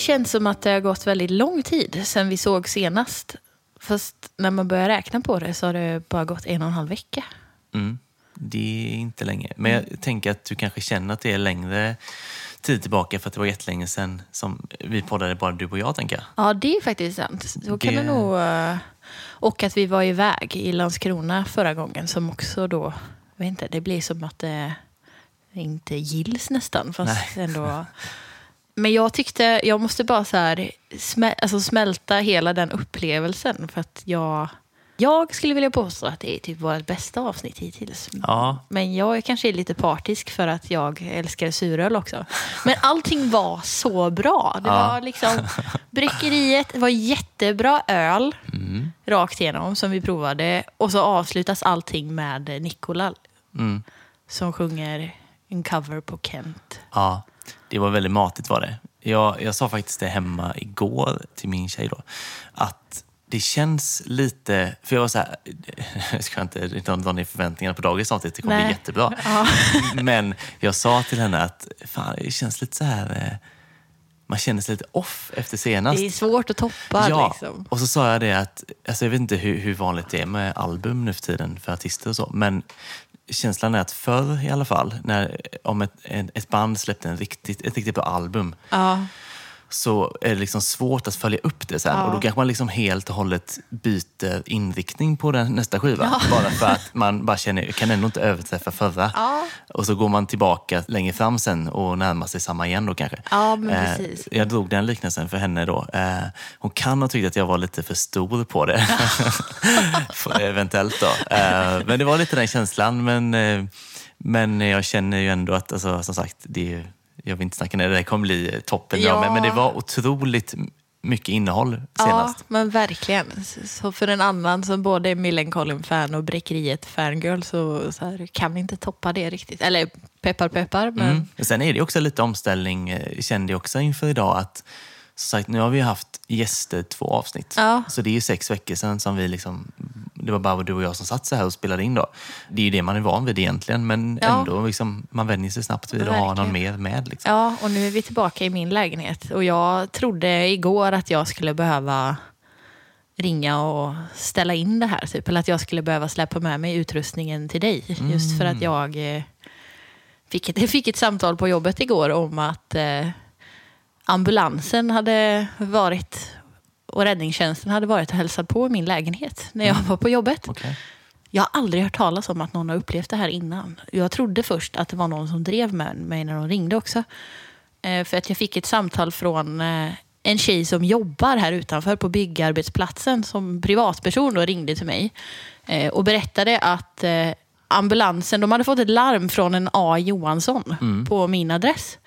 det känns som att det har gått väldigt lång tid sedan vi såg senast. Fast när man börjar räkna på det så har det bara gått en och en halv vecka. Mm. Det är inte länge. Men jag tänker att du kanske känner att det är längre tid tillbaka för att det var jättelänge sedan som vi poddade bara du och jag, tänker jag. Ja, det är faktiskt sant. Så kan Det- nog... eh, Och att vi var iväg i Landskrona förra gången som också då... Jag vet inte, det blir som att det inte gills nästan. Fast ändå... Men jag tyckte, jag måste bara så här, smä, alltså smälta hela den upplevelsen. För att jag, jag skulle vilja påstå att det är typ vårt bästa avsnitt hittills. Ja, Men jag är kanske lite partisk för att jag älskar suröl också. Men allting var så bra. Det Ja. var liksom bryggeriet, det var jättebra öl Mm. rakt igenom som vi provade. Och så avslutas allting med Nikola mm. som sjunger en cover på Kent. ja. Det var väldigt matigt var det. Jag, jag sa faktiskt det hemma igår till min tjej då. Att det känns lite... För jag var så här... Jag ska inte dra ner förväntningarna på dagens avsnitt. Det kommer bli Nej. jättebra. Ja. Men jag sa till henne att fan, det känns lite så här... eh, Man känner sig lite off efter senast. Det är svårt att toppa Ja, liksom. och så sa jag det att, alltså jag vet inte hur, hur vanligt det är med album nu för tiden för artister och så, men känslan är att förr i alla fall, när, om ett, ett band släppte en riktigt, ett riktigt bra album, Ja så är det liksom svårt att följa upp det sen. Ja. Och då kanske man liksom helt och hållet byter inriktning på den, nästa skiva. Bara för att man bara känner, jag kan ändå inte överträffa förra. Ja. Och så går man tillbaka längre fram sen och närmar sig samma igen då kanske. Ja, men Eh, precis. jag drog den liknelsen för henne då. Eh, hon kan ha tyckt att jag var lite för stor på det. Eventuellt då. Eh, men det var lite den känslan. Men, eh, men jag känner ju ändå att, alltså, som sagt, det är, jag vill inte snacka ner det, det kommer bli toppen. Ja. Men, men det var otroligt mycket innehåll Ja, senast. men verkligen. Så för en annan som både är Millencolin-fan och Bräckeriet fangirl så, så här, kan vi inte toppa det riktigt. Eller peppar peppar, men Mm. Sen är det också lite omställning, eh, kände jag också inför idag. att sagt, nu har vi haft gäster två avsnitt. Ja. Så det är ju sex veckor sedan som vi liksom, det var bara du och jag som satt så här och spelade in då. Det är ju det man är van vid egentligen, men Ja. ändå liksom, man vänjer sig snabbt vid att ha någon mer med. Liksom. Ja, och nu är vi tillbaka i min lägenhet. Och jag trodde igår att jag skulle behöva ringa och ställa in det här. Typ. Eller att jag skulle behöva släppa med mig utrustningen till dig. Just för att jag eh, fick ett, fick ett samtal på jobbet igår om att eh, ambulansen hade varit och räddningstjänsten hade varit och hälsat på i min lägenhet när jag var på jobbet. Okej. Jag har aldrig hört talas om att någon har upplevt det här innan. Jag trodde först att det var någon som drev med mig när de ringde också. Eh, för att jag fick ett samtal från eh, en tjej som jobbar här utanför på byggarbetsplatsen som privatperson då ringde till mig eh, och berättade att ambulansen, de hade fått ett larm från en A. Johansson på min adress.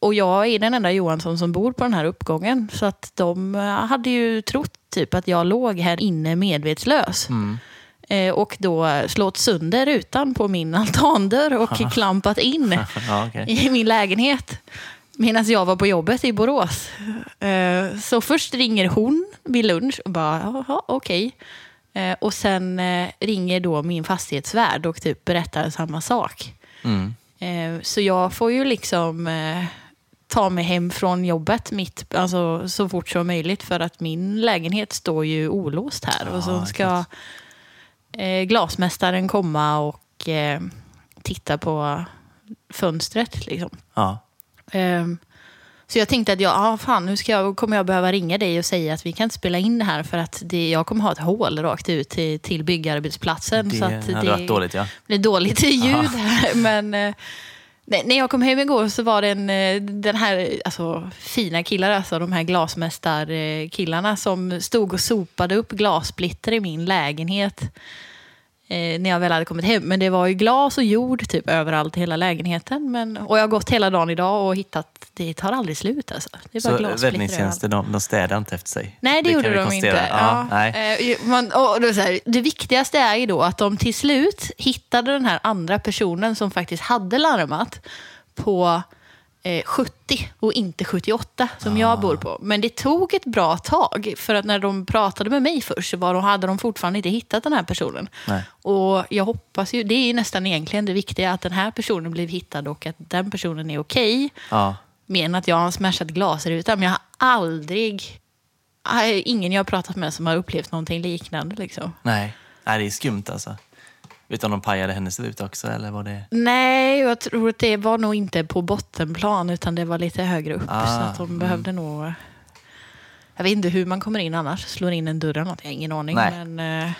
Och jag är den enda Johansson som bor på den här uppgången. Så att de eh, hade ju trott typ att jag låg här inne medvetslös. Eh, och då slått sönder rutan på min altandörr och klampat in Ja, okej. i min lägenhet. Medan jag var på jobbet i Borås. Eh, Så först ringer hon vid lunch och bara, jaha, okej. Eh, Och sen eh, ringer då min fastighetsvärd och typ berättar samma sak. Mm. Eh, Så jag får ju liksom ta mig hem från jobbet mitt, alltså, så fort som möjligt för att min lägenhet står ju olåst här. och så ska eh, glasmästaren komma och eh, titta på fönstret. Liksom. Ja. Ehm, så jag tänkte att jag, ah, fan, nu ska jag, kommer jag behöva ringa dig och säga att vi kan inte spela in det här för att det, jag kommer ha ett hål rakt ut till, till byggarbetsplatsen. Det så att hade varit dåligt, ja. det är dåligt ljud här. Men eh, när jag kom hem igår så var det en, eh, den här alltså, fina killar, alltså de här glasmästarkillarna som stod och sopade upp glassplitter i min lägenhet. Eh, när jag väl hade kommit hem. Men det var ju glas och jord typ överallt i hela lägenheten. Men, och jag har gått hela dagen idag och hittat, det tar aldrig slut alltså. Det är bara Så räddningstjänsten, de, de städar inte efter sig? Nej, det, gjorde kan vi de inte. Ja, nej. Eh, man, och då så här, det viktigaste är ju då att de till slut hittade den här andra personen som faktiskt hade larmat på 70 och inte 78 som Ah. jag bor på. Men det tog ett bra tag för att när de pratade med mig först så var de, hade de fortfarande inte hittat den här personen. Nej. Och jag hoppas ju, det är ju nästan egentligen det viktiga, att den här personen blev hittad och att den personen är okej. Ja. Mer än att jag har smashat glasrutan. Men jag har aldrig... Nej, Ingen jag har pratat med som har upplevt någonting liknande. Liksom. Nej. Nej, det är skumt alltså. Om de pajade hennes ruta också eller var det... Nej, jag tror att det var nog inte på bottenplan utan det var lite högre upp. Ah, så att de mm. behövde nog... Jag vet inte hur man kommer in annars. Slår in en dörr eller något. Jag har ingen aning. Nej. Men, eh,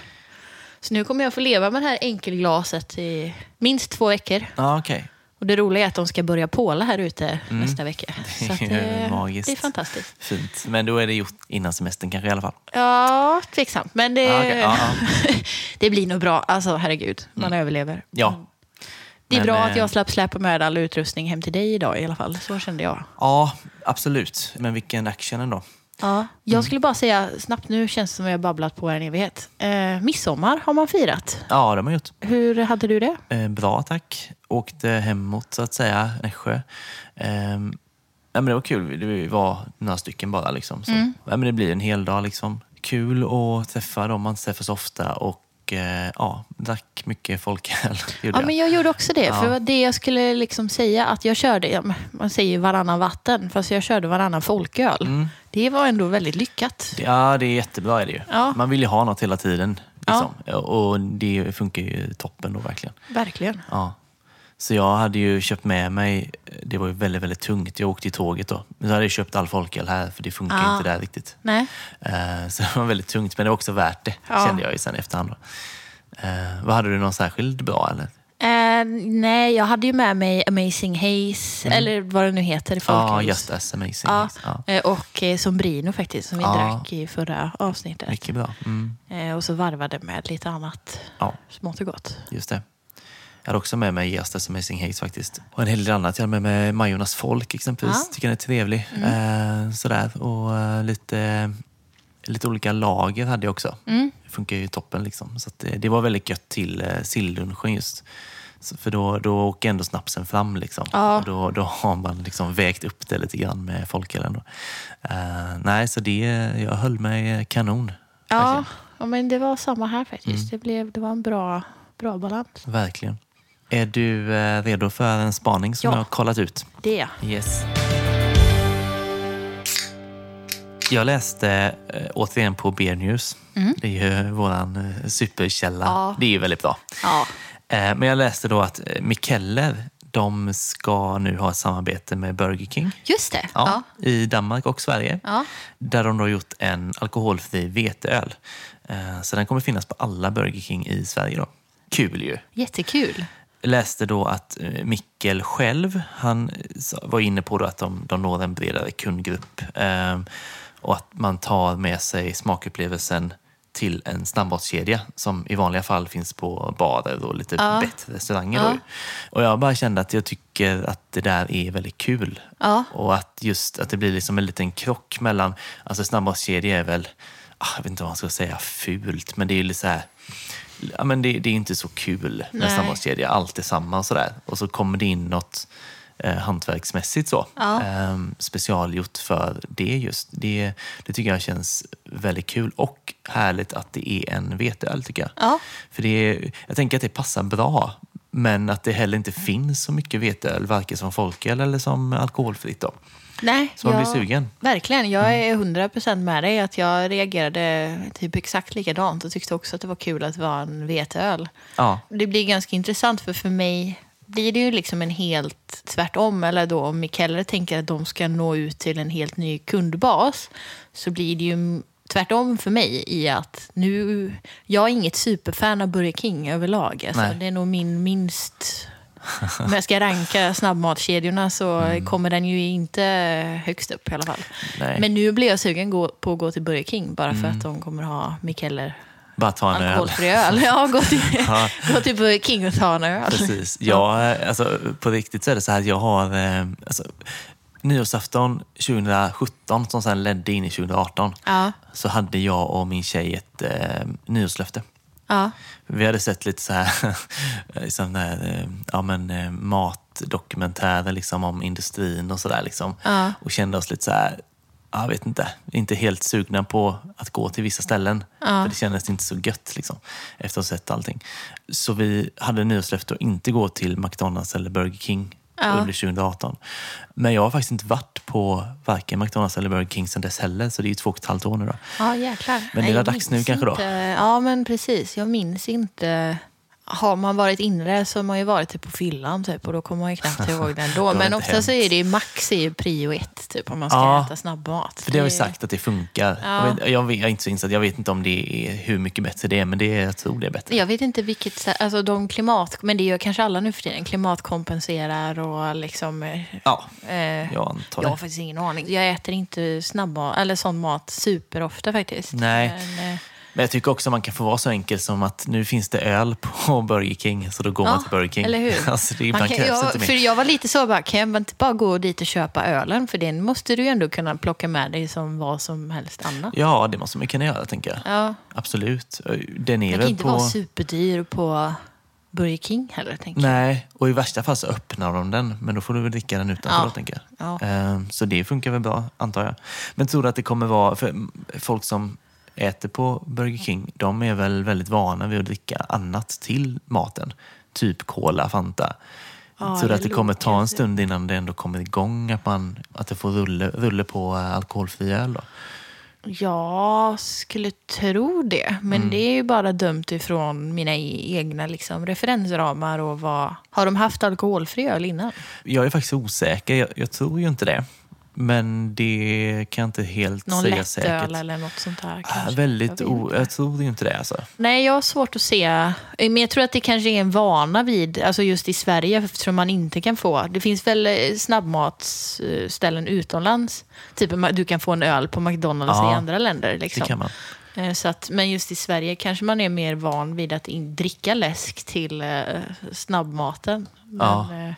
så nu kommer jag få leva med det här enkelglaset i minst två veckor. Ja, okej. Och det roliga är att de ska börja påla här ute Mm. nästa vecka. Så Det är magiskt. det är fantastiskt. Fint. Men då är det gjort innan semestern kanske i alla fall. Ja, tveksamt. Men det, Ja, okej. Ja, ja. det blir nog bra. Alltså herregud, man överlever. Ja. Det är Men, bra eh, att jag slapp släpa med all utrustning hem till dig idag i alla fall. Så kände jag. Ja, absolut. Men vilken action ändå. Ja. Jag skulle bara säga snabbt, nu känns det som att jag babblat på en evighet. Eh, midsommar har man firat. Ja, det har man gjort. Hur hade du det? Eh, bra, tack. Åkte hemåt, så att säga, Nässjö. Eh, men det var kul. Det var några stycken bara. Liksom, så. Mm. Men det blir en hel dag. Liksom. Kul att träffa dem man så ofta. Och eh, ja, drack mycket folköl. Ja, men jag gjorde också det. Ja. För det jag skulle liksom säga, att jag körde, ja, man säger varannan vatten, fast jag körde varannan folköl. Mm. Det var ändå väldigt lyckat. Ja, det är jättebra är det ju. Ja. Man vill ju ha något hela tiden. Liksom. Och det funkar ju toppen då verkligen. Verkligen. Ja. Så jag hade ju köpt med mig, det var ju väldigt, väldigt tungt. Jag åkte i tåget då. Men så hade jag köpt all folköl här för det funkar Ah. inte där riktigt. Nej. Eh, Så det var väldigt tungt, men det var också värt det, Ja. kände jag ju sen efterhand. Då. Eh, vad hade du någon särskild bra eller? Eh, nej, jag hade ju med mig Amazing Haze, eller vad det nu heter i Mm. Ja, just as amazing. Ja, Ja. eh, och eh, Sombrino faktiskt, som vi Ja. drack i förra avsnittet. Mycket bra. Mm. Eh, och så varvade med lite annat Ja, smått och gott. just det. Jag hade också med mig Just as amazing haze faktiskt. Och en hel del annat. Jag hade med mig Majornas folk exempelvis. Ja. Mm. Tycker den är trevlig. Eh, sådär. Och eh, lite, lite olika lager hade jag också. Mm. Det funkar ju toppen liksom. Så att det, det var väldigt gött till eh, sillunchen just. Så, för då, då åker ändå snapsen fram liksom. Ja. Och då, då har man liksom vägt upp det lite grann med folkölen. Eh, nej, så det, jag höll mig kanon. Ja, ja, men det var samma här faktiskt. Mm. Det, blev, det var en bra, bra balans. Verkligen. Är du eh, redo för en spaning som Ja. jag har kollat ut? Det. Yes. Jag läste äh, återigen på Beer News. Det är ju våran eh, superkälla. Mm. Ja. Det är ju väldigt bra. Ja. Eh, men jag läste då att eh, Mikkeller, de ska nu ha ett samarbete med Burger King. Just det. Ja, Ja. I Danmark och Sverige. Ja. Där de har gjort en alkoholfri veteöl. Eh, så den kommer finnas på alla Burger King i Sverige. Då. Kul ju. Jättekul. Läste då att eh, Mikkel själv, han sa- var inne på att de, de når en bredare kundgrupp. Eh, och att man tar med sig smakupplevelsen till en snabbmatskedja som i vanliga fall finns på barer och lite Ja. bättre restauranger. Ja. Och jag bara kände att jag tycker att det där är väldigt kul. Ja. Och att just att det blir liksom en liten krock mellan, alltså snabbmatskedja är väl, ah, jag vet inte vad man ska säga, fult, men det är lite så här, ja men det, det är inte så kul med Nej. snabbmatskedja, allt är samma och sådär. Och så kommer det in något eh, hantverksmässigt så, Ja. eh, specialgjort för det just. Det, det tycker jag känns väldigt kul och härligt att det är en veteöl tycker jag. Ja. För det jag tänker att det passar bra, men att det heller inte finns så mycket veteöl, varken som folköl eller som alkoholfritt. Då. Nej, Så man jag- blir sugen. Mm. Verkligen. Jag är 100% med dig. Att jag reagerade typ exakt likadant och tyckte också att det var kul att det var en veteöl. Ja, Det blir ganska intressant för för mig blir det ju liksom en helt tvärtom. Eller då om Mikaela tänker att de ska nå ut till en helt ny kundbas så blir det ju tvärtom för mig i att nu, jag är inget superfan av Burger King överlag. Alltså, Nej. det är nog min minst, om jag ska ranka snabbmatskedjorna så Mm. kommer den ju inte högst upp i alla fall. nej. Men nu blir jag sugen på att gå till Burger King bara för att de kommer ha Mikeller bara ta en öl. alkoholfri öl. Ja, gå till, Ja. gå till Burger King och ta en öl. Precis. Eh, alltså, på riktigt så är det så här att jag har eh, alltså, nyårsafton 2017 som sen ledde in i 2018 Ja, så hade jag och min tjej ett eh, nyårslöfte. Ja, Vi hade sett lite så här, liksom där, eh, ja, men, eh, matdokumentärer liksom, om industrin och sådär. Liksom. Ja. Och kände oss lite så här, jag vet inte, inte helt sugna på att gå till vissa ställen. För det kändes inte så gött liksom, efter att ha sett allting. Så vi hade nyårslöfte att inte gå till McDonalds eller Burger King Ja. under 2018. Men jag har faktiskt inte varit på varken McDonalds eller Burger King sedan dess heller, så det är ju två och ett halvt år nu då. Ja, jäklar. Men det är dags nu kanske då? Ja, men precis. Jag minns inte. Har man varit inre så har man ju varit typ på fyllan typ, och då kommer man ju knappt ihåg den då. Men ofta så är det ju max är ju prio ett typ, om man ska Ja. äta snabbmat. För det har är- sagt att det funkar. Ja. Jag, vet, jag, vet, jag är inte så insatt, jag vet inte om det är hur mycket bättre det är, men det är, jag tror det är bättre. Jag vet inte vilket alltså de klimat, men det gör kanske alla nu för tiden, klimatkompenserar och liksom... Ja, Eh, jag antar jag har faktiskt ingen aning. Jag äter inte snabbmat, eller sån mat superofta faktiskt. Nej. Men, eh, Men jag tycker också man kan få vara så enkel som att nu finns det öl på Burger King, så då går man Ja, till Burger King. eller hur? Alltså, det, Man ibland kan, jag, inte mer. för jag var lite så, bara, kan jag inte bara gå dit och köpa ölen? För den måste du ju ändå kunna plocka med dig som vad som helst annat. Ja, det måste man kunna göra, tänker jag. Ja, Absolut. Den är den kan inte på... vara superdyr på Burger King heller, tänker jag. Nej, och i värsta fall så öppnar de den, men då får du väl dricka den utanför Ja. då, tänker jag. Ja. Ehm, Så det funkar väl bra, antar jag. Men tror du att det kommer vara, för folk som äter på Burger King, de är väl väldigt vana vid att dricka annat till maten? Typ cola, Fanta. Ja, tror du att det det kommer ta en stund innan det ändå kommer igång, att, man, att det får rulle, rulle på eh, alkoholfri öl då? Jag skulle tro det, men Mm. det är ju bara dömt ifrån mina e- egna liksom, referensramar och vad... Har de haft alkoholfri öl innan? Jag är faktiskt osäker, jag, jag tror ju inte det. Men det kan jag inte helt Någon säga lättöl säkert. eller något sånt där kanske? väldigt Jag o... Jag tror inte det alltså. Nej, jag har svårt att se. Men jag tror att det kanske är en vana vid, alltså just i Sverige, eftersom man inte kan få. Det finns väl eh, snabbmatsställen utomlands. Typ du kan få en öl på McDonalds Ja, i andra länder. Det Liksom. kan man. Eh, Så att, men just i Sverige kanske man är mer van vid att in, dricka läsk till eh, snabbmaten. Men, Ja. eh,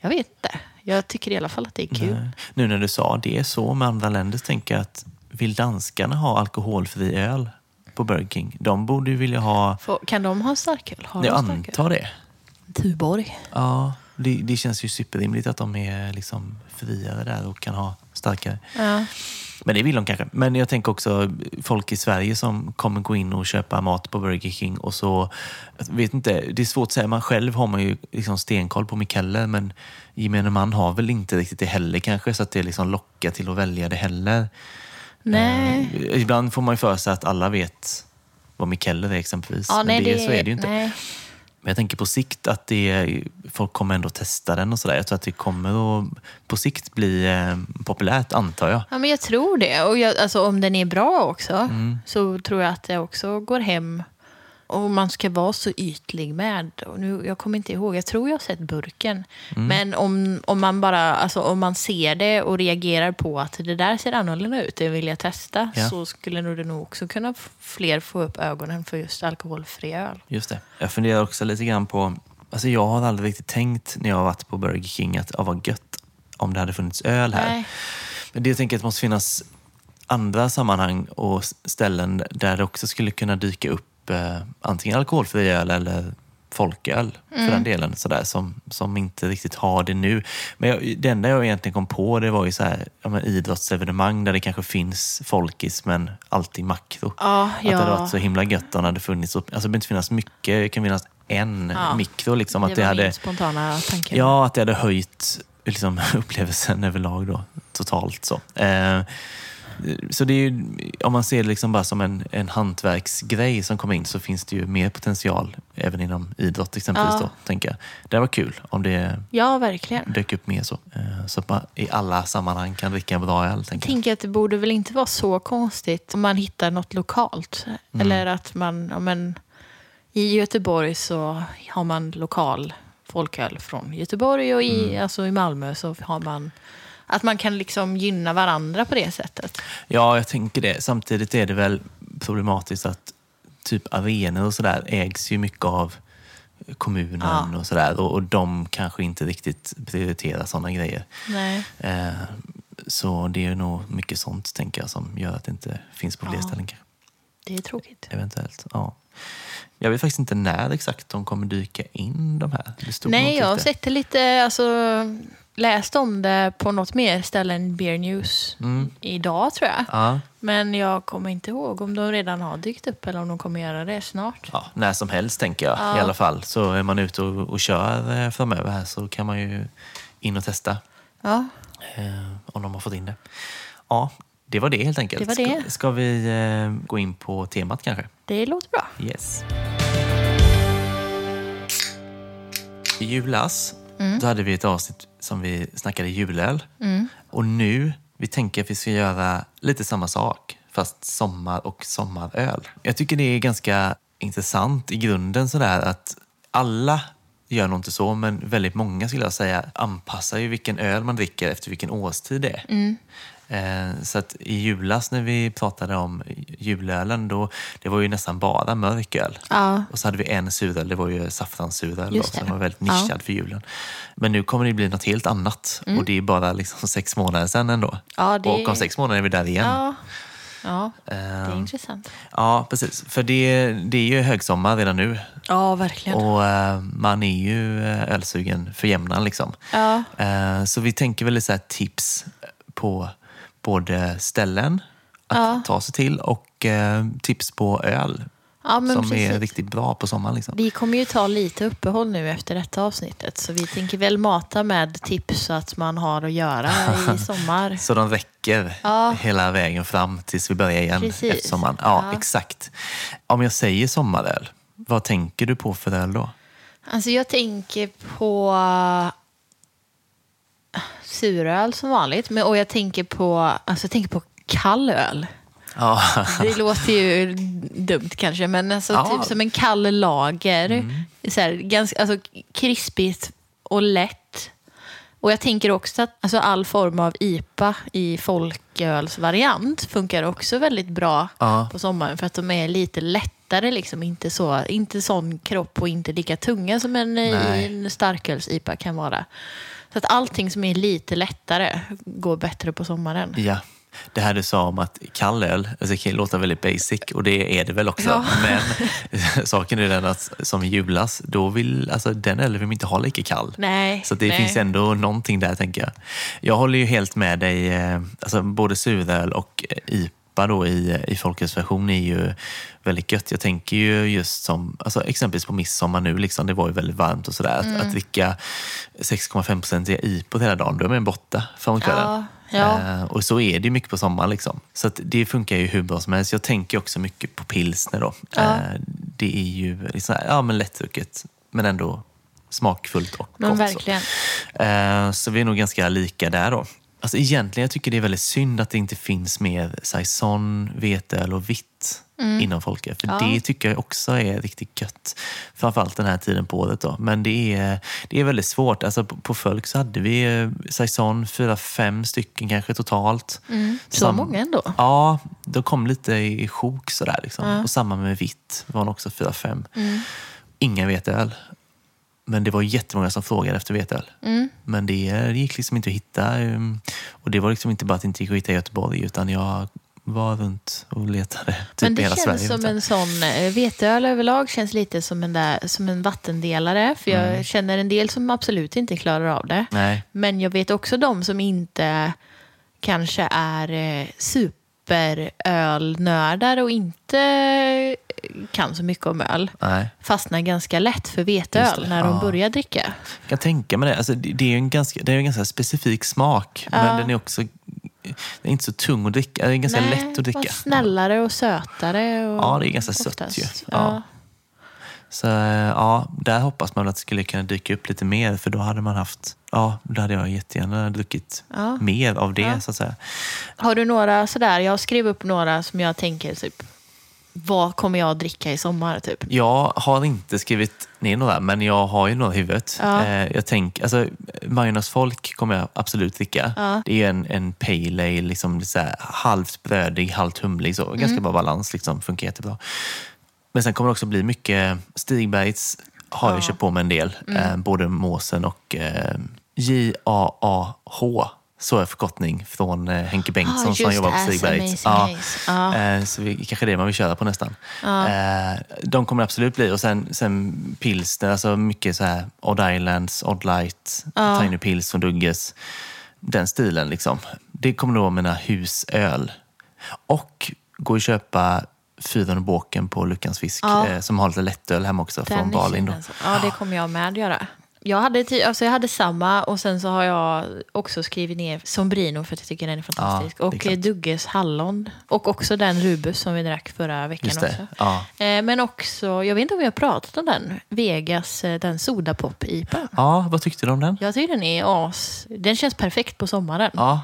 jag vet inte. Jag tycker i alla fall att det är kul. Nej. Nu när du sa det så med andra länder så tänker jag att vill danskarna ha alkoholfri öl på Burger King? De borde ju vilja ha... Kan de ha starköl? Har Jag de starköl? antar det. Tuborg. Ja, det, det känns ju superrimligt att de är liksom friare där och kan ha starkare. Ja. Men det vill de kanske. Men jag tänker också folk i Sverige som kommer gå in och köpa mat på Burger King och så, vet inte, det är svårt att säga. Man själv har man ju liksom stenkoll på Mikaelle men gemene man har väl inte riktigt det heller kanske så att det liksom lockar till att välja det heller. Nej. Eh, ibland får man ju för sig att alla vet vad Mikaelle är exempelvis. Ja, men nej, det, så är det ju inte. Nej. Men jag tänker på sikt att det, folk kommer ändå testa den och sådär. Jag tror att det kommer att på sikt bli eh, populärt, antar jag. Ja, men jag tror det. Och jag, alltså, om den är bra också Mm. så tror jag att det också går hem. Och man ska vara så ytlig med. Och nu, jag kommer inte ihåg, jag tror jag har sett burken. Mm. Men om, om man bara alltså, om man ser det och reagerar på att det där ser annorlunda ut, det vill jag testa, Ja. så skulle nog det nog också kunna fler få upp ögonen för just alkoholfri öl. Just det. Jag funderar också lite grann på, alltså jag har aldrig riktigt tänkt när jag har varit på Burger King att, ah, vad gött om det hade funnits öl här. Nej. Men det jag tänker att det måste finnas andra sammanhang och ställen där det också skulle kunna dyka upp eh, antingen alkoholfri öl eller folköl för den delen sådär, som, som inte riktigt har det nu. Men jag, det enda jag egentligen kom på det var ju så här, ja, men idrottsevenemang där det kanske finns folkis men alltid makro. Ja, Att det hade ja. varit så himla gött om det hade funnits, alltså det behöver inte finnas mycket, det kan finnas en Ja. mikro. Liksom, att det det var hade, min spontana tanke. Ja, att det hade höjt liksom, upplevelsen överlag då, totalt. Så, eh, så det är ju, om man ser det liksom bara som en, en hantverksgrej som kommer in så finns det ju mer potential även inom idrott exempelvis. Ja. Då, tänker jag. Det var kul om det ja, verkligen. dök upp mer så. Eh, så att man i alla sammanhang kan dricka bra öl. Tänker jag. tänker att det borde väl inte vara så konstigt om man hittar något lokalt. Mm. Eller att man, ja, men, i Göteborg så har man lokal folköl från Göteborg och i, Mm. alltså i Malmö så har man att man kan liksom gynna varandra på det sättet. Ja, jag tänker det. Samtidigt är det väl problematiskt att typ arenor och sådär ägs ju mycket av kommunen Ja. och sådär. Och, och de kanske inte riktigt prioriterar sådana grejer. Nej. Eh, så det är nog mycket sånt, tänker jag, som gör att det inte finns på fler Ja. ställen. Det är tråkigt. Eventuellt, ja. Jag vet faktiskt inte när exakt de kommer dyka in de här. Nej, jag har lite. sett det lite, alltså läst om det på något mer ställe än Beer News Mm. idag tror jag. Ja, Men jag kommer inte ihåg om de redan har dykt upp eller om de kommer göra det snart. Ja, när som helst tänker jag Ja. i alla fall. Så är man ute och, och kör eh, framöver här så kan man ju in och testa Ja, eh, om de har fått in det. Ja, det var det helt enkelt. Det var det. Ska, ska vi eh, gå in på temat kanske? det låter bra. Yes. I julas Mm. då hade vi ett avsnitt som vi snackade julöl. Och nu, vi tänker att vi ska göra lite samma sak, fast sommar och sommaröl. Jag tycker det är ganska intressant i grunden sådär att alla gör nog inte så, men väldigt många skulle jag säga anpassar ju vilken öl man dricker efter vilken årstid det är. Eh, Så att i julas när vi pratade om julölen, då, det var ju nästan bara mörk öl. Ja. Och så hade vi en suröl, det var ju saffranssuröl den var väldigt Ja. nischad för julen. Men nu kommer det bli något helt annat och det är bara liksom sex månader sedan ändå. Mm. Ja, det- Och om sex månader är vi där igen. Ja, ja det är Ehm, intressant. Ja, precis. För det, det är ju högsommar redan nu Ja, verkligen. och eh, man är ju eh, ölsugen för jämnan liksom. Ja. Eh, Så vi tänker väl lite så tips på både ställen att Ja. ta sig till och eh, tips på öl Ja, som är precis. riktigt bra på sommaren. Liksom. Vi kommer ju ta lite uppehåll nu efter detta avsnittet. Så vi tänker väl mata med tips så att man har att göra i sommar. Så de räcker Ja. hela vägen fram tills vi börjar igen Precis. efter sommaren. Ja, Ja. exakt. Om jag säger sommaröl, vad tänker du på för öl då? Alltså jag tänker på suröl som vanligt. Men, och jag tänker på, alltså jag tänker på kall öl. Ja, Det låter ju dumt kanske, men alltså Ja. typ som en kall lager. Så här, ganska, alltså, krispigt och lätt. Och jag tänker också att alltså, all form av IPA i folkölsvariant funkar också väldigt bra Ja. på sommaren för att de är lite lättare, liksom. inte, så, inte sån kropp och inte lika tunga som en, en starköls-IPA kan vara. Så att allting som är lite lättare går bättre på sommaren. ja. Det här du sa om att kall öl, alltså det kan låta väldigt basic och det är det väl också. Ja. Men saken är den att som julas, då vill, alltså den ölen vill man inte ha lika kall. Nej, Så det nej. finns ändå någonting där tänker jag. Jag håller ju helt med dig. eh, Alltså både suröl och eh, IPA då i, i folkets version är ju väldigt gött. Jag tänker ju just som, alltså exempelvis på midsommar nu, liksom, det var ju väldigt varmt och sådär. Mm. Att, att dricka 6,5-procentiga IPA hela dagen, då är man borta framåt kvällen. Ja, ja. Eh, och så är det mycket på sommaren. Liksom. Så det funkar ju hur bra som helst. Jag tänker också mycket på pilsner då. Ja. Eh, det är ju liksom, ja, men lättdrucket, men ändå smakfullt och Men gott. så. verkligen. Eh, Så vi är nog ganska lika där då. Alltså egentligen jag tycker det är väldigt synd att det inte finns mer saison, veteöl och vitt inom folköl. För Mm. Ja. det tycker jag också är riktigt gött. Framförallt den här tiden på året. Då. Men det är, det är väldigt svårt. Alltså på, på folk så hade vi eh, saison, fyra, fem stycken kanske totalt. Mm. Så Sam- många ändå. Ja, de kom lite i sjok sådär. Liksom. Ja. Och samma med vitt var det också fyra, fem. Mm. Inga veteöl. Men det var jättemånga som frågade efter veteöl. Mm. Men det, det gick liksom inte att hitta. um, Och det var liksom inte bara att det inte gick att hitta i Göteborg, utan jag var runt och letade typ Men det hela känns Sverige. som en sån, eh, veteöl överlag känns lite som en, där, som en vattendelare. För jag Mm. känner en del som absolut inte klarar av det. Nej, Men jag vet också de som inte kanske är eh, superölnördar och inte kan så mycket om öl. nej. Fastnar ganska lätt för veteöl när de ja. börjar dricka. Jag kan tänka mig det. Alltså, det, är ju en ganska, det är en ganska specifik smak, Ja. men den är också den är inte så tung att dricka. Den är ganska Nej, lätt att dricka. Snällare och sötare. Och Ja, det är ganska sött oftast. ju. Ja. Så ja, där hoppas man att det skulle kunna dyka upp lite mer, för då hade man haft, ja, då hade jag jättegärna druckit Ja. mer av det, Ja. så att säga. Har du några sådär, jag skrev upp några som jag tänker typ, vad kommer jag att dricka i sommar typ? Jag har inte skrivit ner några, men jag har ju några i huvudet. Ja. Eh, jag tänker, alltså, Majornas folk kommer jag absolut dricka. Ja. Det är en, en pale ale, liksom, så här, halvt brödig, halvt humlig. Så. Ganska Mm. bra balans, liksom, funkar jättebra. Men sen kommer det också bli mycket Stigbergs har jag Ja. köpt på mig en del. Mm. Eh, både Måsen och eh, J-A-A-H. Så är förkortning från eh, Henke Bengtsson Ah, som jobbar på Haze. Ja. Eh, Så vi, kanske det man vill köra på nästan. Ja. Eh, de kommer absolut bli. Och sen, sen pilsner, alltså mycket så här Odd Islands, Odd Light, Ja. Tiny Pils från Dugges. Den stilen liksom. Det kommer nog vara mina husöl. Och gå och köpa Fyren och båken på Luckans fisk Ja. eh, som har lite lättöl hemma också från Den är Balin. Då. alltså. Ja, det kommer jag med göra. Jag hade, alltså jag hade samma och sen så har jag också skrivit ner Sombrino för att jag tycker den är fantastisk. Ja, är och Dugges Hallon. Och också den Rubus som vi drack förra veckan också. Ja. Eh, Men också, jag vet inte om vi har pratat om den, Vegas, eh, den Sodapop-IPA. ja, vad tyckte du om den? Jag tycker den är as... Den känns perfekt på sommaren. Ja,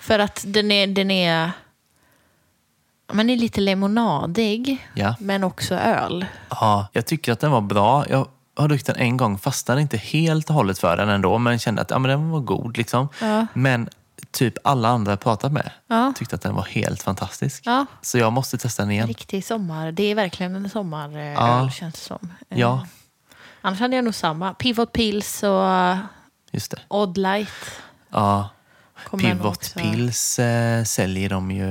För att den är... Den är man är lite lemonadig, Ja. men också öl. ja, jag tycker att den var bra. Jag har druckit den en gång, fastnade inte helt och hållet för den ändå, men kände att ja, men den var god. Liksom. Ja. Men typ alla andra jag pratat med Ja. tyckte att den var helt fantastisk. Ja. Så jag måste testa den igen. Riktig sommar. Det är verkligen en sommaröl Ja. känns det som. Eh, Ja, Annars hade jag nog samma. Pivot Pills och just det. Odd Light. Ja. Pivot Pills eh, säljer de ju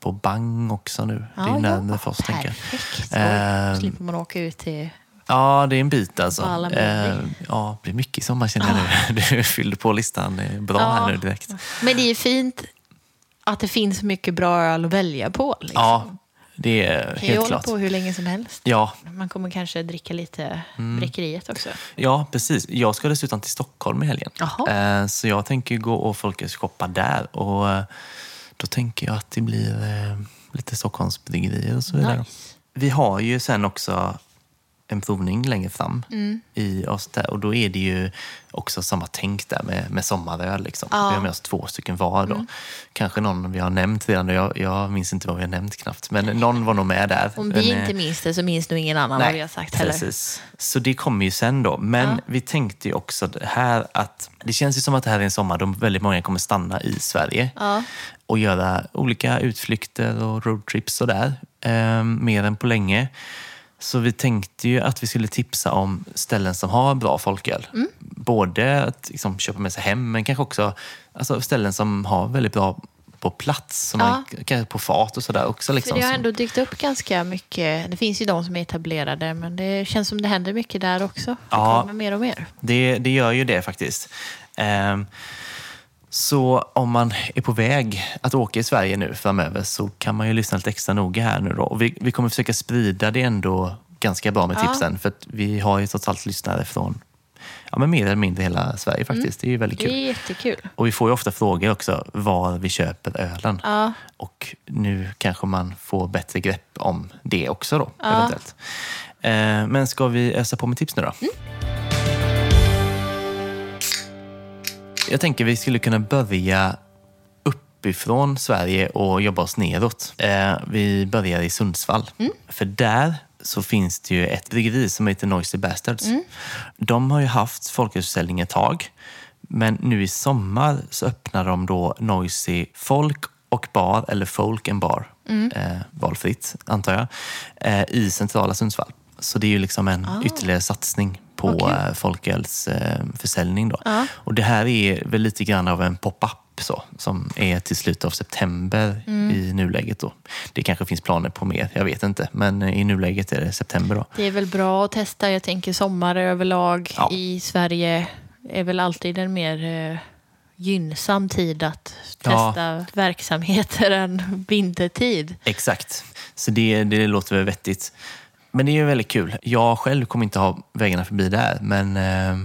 på Bang också nu. det är ju närmare för oss, tänker. Perfekt. Ehm. Oj, slipper man åka ut till... Ja, det är en bit alltså. Eh, ja, det blir mycket i sommar känner jag nu. Du fyllde på listan Det bra här nu direkt. Men det är fint att det finns mycket bra öl att välja på. Liksom. Ja, det är kan ju helt hålla klart. på hur länge som helst. Ja, Man kommer kanske dricka lite Mm. bräckeriet också. ja, precis. Jag ska dessutom till Stockholm i helgen. Jaha. Eh, Så jag tänker gå och folköl-shoppa där. Och eh, då tänker jag att det blir eh, lite Stockholmsbryggerier och så vidare. Nice. Vi har ju sen också en provning längre fram Mm. i oss. Och då är det ju också samma tänk där med, med sommaröl. Liksom. Ja. Mm. Vi har med oss två stycken var då. Kanske någon vi har nämnt redan. Jag, jag minns inte vad vi har nämnt knappt. Men någon var nog med där. Om Men, vi eh, inte minns det så minns nog ingen annan vad vi har sagt heller. Precis. Så det kommer ju sen då. Men Ja. vi tänkte ju också det här att det känns ju som att det här är en sommar då väldigt många kommer stanna i Sverige Ja. och göra olika utflykter och roadtrips och där. Eh, mer än på länge. Så vi tänkte ju att vi skulle tipsa om ställen som har bra folköl. Mm. Både att liksom, köpa med sig hem, men kanske också alltså, ställen som har väldigt bra på plats, som Ja. man, kanske på fat och sådär också. Liksom, För det har ändå dykt upp ganska mycket. Det finns ju de som är etablerade, men det känns som det händer mycket där också. Det Ja. kommer mer och mer. Det, det gör ju det faktiskt. Ehm, så om man är på väg att åka i Sverige nu framöver så kan man ju lyssna lite extra noga här nu då. Och vi, vi kommer försöka sprida det ändå ganska bra med Ja. tipsen. För att vi har ju trots allt lyssnare från ja, men mer eller mindre hela Sverige faktiskt. Det är ju väldigt Det är kul. jättekul. Och vi får ju ofta frågor också var vi köper ölen. Ja. Och nu kanske man får bättre grepp om det också då, Ja. eventuellt. Eh, men ska vi ösa på med tips nu då? Mm. Jag tänker vi skulle kunna börja uppifrån Sverige och jobba oss neråt. Eh, vi börjar i Sundsvall. Mm. För där så finns det ju ett bryggeri som heter Noisy Bastards. Mm. De har ju haft folkölsförsäljning ett tag. Men nu i sommar så öppnar de då Noisy Folk och Bar, eller Folk and Bar, Mm. eh, valfritt antar jag, eh, i centrala Sundsvall. Så det är ju liksom en ytterligare satsning på kul. eh, folkölsförsäljning. Eh, då. Ja. Och det här är väl lite grann av en pop-up så, som är till slutet av september Mm. i nuläget. Då. Det kanske finns planer på mer, jag vet inte. Men eh, i nuläget är det september. Då. Det är väl bra att testa. Jag tänker sommar överlag Ja. i Sverige är väl alltid en mer gynnsam tid att Ja. testa verksamheter än vintertid. Exakt, så det, det låter väl vettigt. Men det är ju väldigt kul. Jag själv kommer inte ha vägarna förbi där, men eh,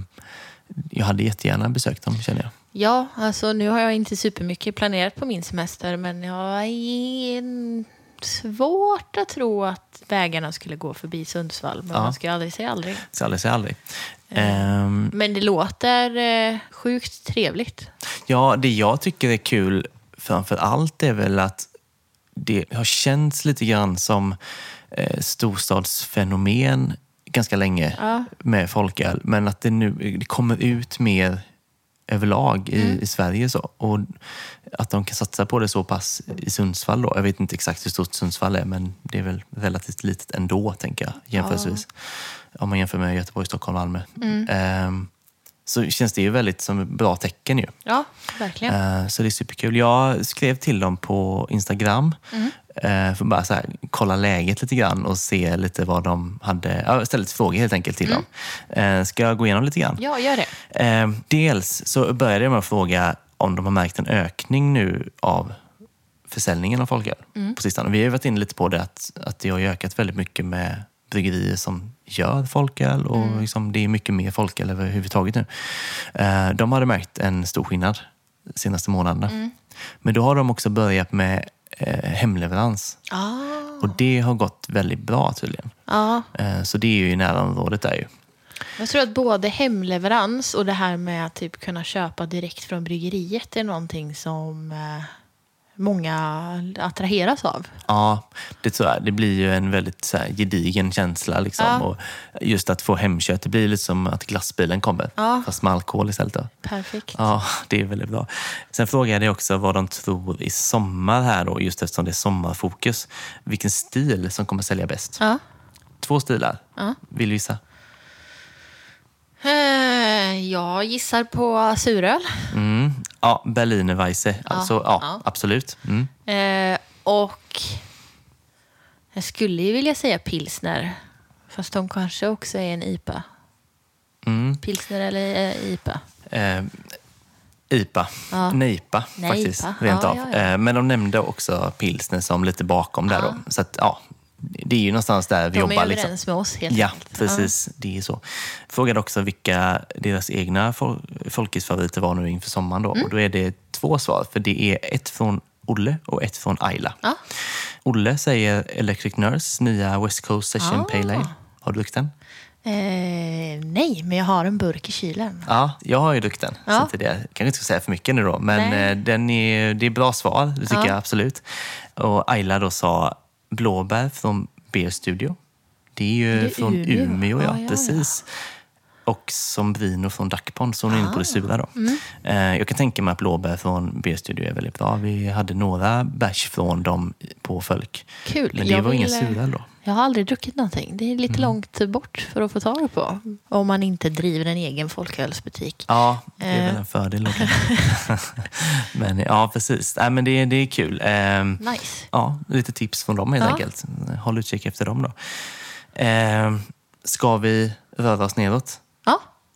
jag hade jättegärna besökt dem känner jag. Ja, alltså nu har jag inte supermycket planerat på min semester men jag är svårt att tro att vägarna skulle gå förbi Sundsvall. Men Ja. man ska aldrig säga aldrig. Så aldrig säga aldrig. Ehm, Men det låter eh, sjukt trevligt. Ja, det jag tycker är kul framför allt är väl att det har känts lite grann som eh, storstadsfenomen ganska länge Ja. med folköl. Men att det nu det kommer ut mer överlag i, Mm. i Sverige. Så. Och att de kan satsa på det så pass i Sundsvall. Då. Jag vet inte exakt hur stort Sundsvall är, men det är väl relativt litet ändå, tänker jag, jämförelsevis. Om man jämför med Göteborg, Stockholm Malmö. Mm. Ehm, så känns det ju väldigt som ett bra tecken ju. Ja, verkligen. Eh, Så det är superkul. Jag skrev till dem på Instagram Mm. Eh, för att bara så här, kolla läget lite grann och se lite vad de hade... Ja, ställa lite frågor helt enkelt till dem. Eh, Ska jag gå igenom lite grann? Mm. Ja, gör det. Eh, Dels så började jag med att fråga om de har märkt en ökning nu av försäljningen av folköl på sistone. Vi har varit inne lite på det att, att det har ökat väldigt mycket med bryggerier som gör folköl och liksom, det är mycket mer folköl överhuvudtaget nu. De hade märkt en stor skillnad de senaste månaderna. Men då har de också börjat med eh, hemleverans. Ah. Och det har gått väldigt bra tydligen. Ja, Eh, så det är ju i närområdet där ju. jag tror att både hemleverans och det här med att typ kunna köpa direkt från bryggeriet är någonting som eh, många attraheras av. Ja, det tror jag. Det blir ju en väldigt så här, gedigen känsla. Liksom. Ja. Och just att få hemkört, det blir lite som att glassbilen kommer. Ja. Fast med alkohol istället. Då. Perfekt. Ja, det är väldigt bra. Sen frågade jag också vad de tror i sommar här då, just eftersom det är sommarfokus. Vilken stil som kommer sälja bäst. Ja. Två stilar. Vill du gissa? Eh, Jag gissar på suröl. Mm. Ja, Berliner Weisse. Alltså, ja, ja. absolut. Mm. Eh, och jag skulle ju vilja säga pilsner. Fast de kanske också är en IPA. Mm. Pilsner eller eh, IPA. Eh, IPA. Ja. Nejpa. faktiskt, rent Ja, av. ja, ja. Eh, men de nämnde också pilsner som lite bakom där då. Så att, ja, det är ju någonstans där vi De jobbar. är liksom. överens med oss helt Ja, enkelt. precis. Det är så. Frågade också vilka deras egna fol- folkisfavoriter var nu inför sommaren. Då. Mm. Och då är det två svar, för det är ett från Olle och ett från Ayla. Ja. Olle säger Electric Nurse, nya West Coast Session Ah. Pale Ale. Har du druckit den? Eh, nej, men jag har en burk i kylen. Ja, jag har ju druckit den. Ja. Så inte det, jag kanske inte ska säga för mycket nu då, men Nej. eh, den är, det är bra svar, det tycker Ja. jag absolut. Och Ayla då sa blåbär från Beer Studio. Det är ju Det är från Umeå. Umeå, ja, Ja, ja, ja. Och Sombrino från Duckpond, så hon är inne på det sura då. Mm. Eh, jag kan tänka mig att blåbär från Beer Studio är väldigt bra. Vi hade några bärs från dem på Fölk. Kul. Men det Jag var vill, eh, sura då. Jag har aldrig druckit någonting. Det är Mm. lite långt bort för att få tag på. Om man inte driver en egen folkölsbutik. Ja, det är Eh. väl en fördel. men ja, precis. Nej, men det, det är kul. Ehm, Nice. ja, lite tips från dem helt Ja. enkelt. Håll utkik efter dem då. Ehm, ska vi röra oss neråt?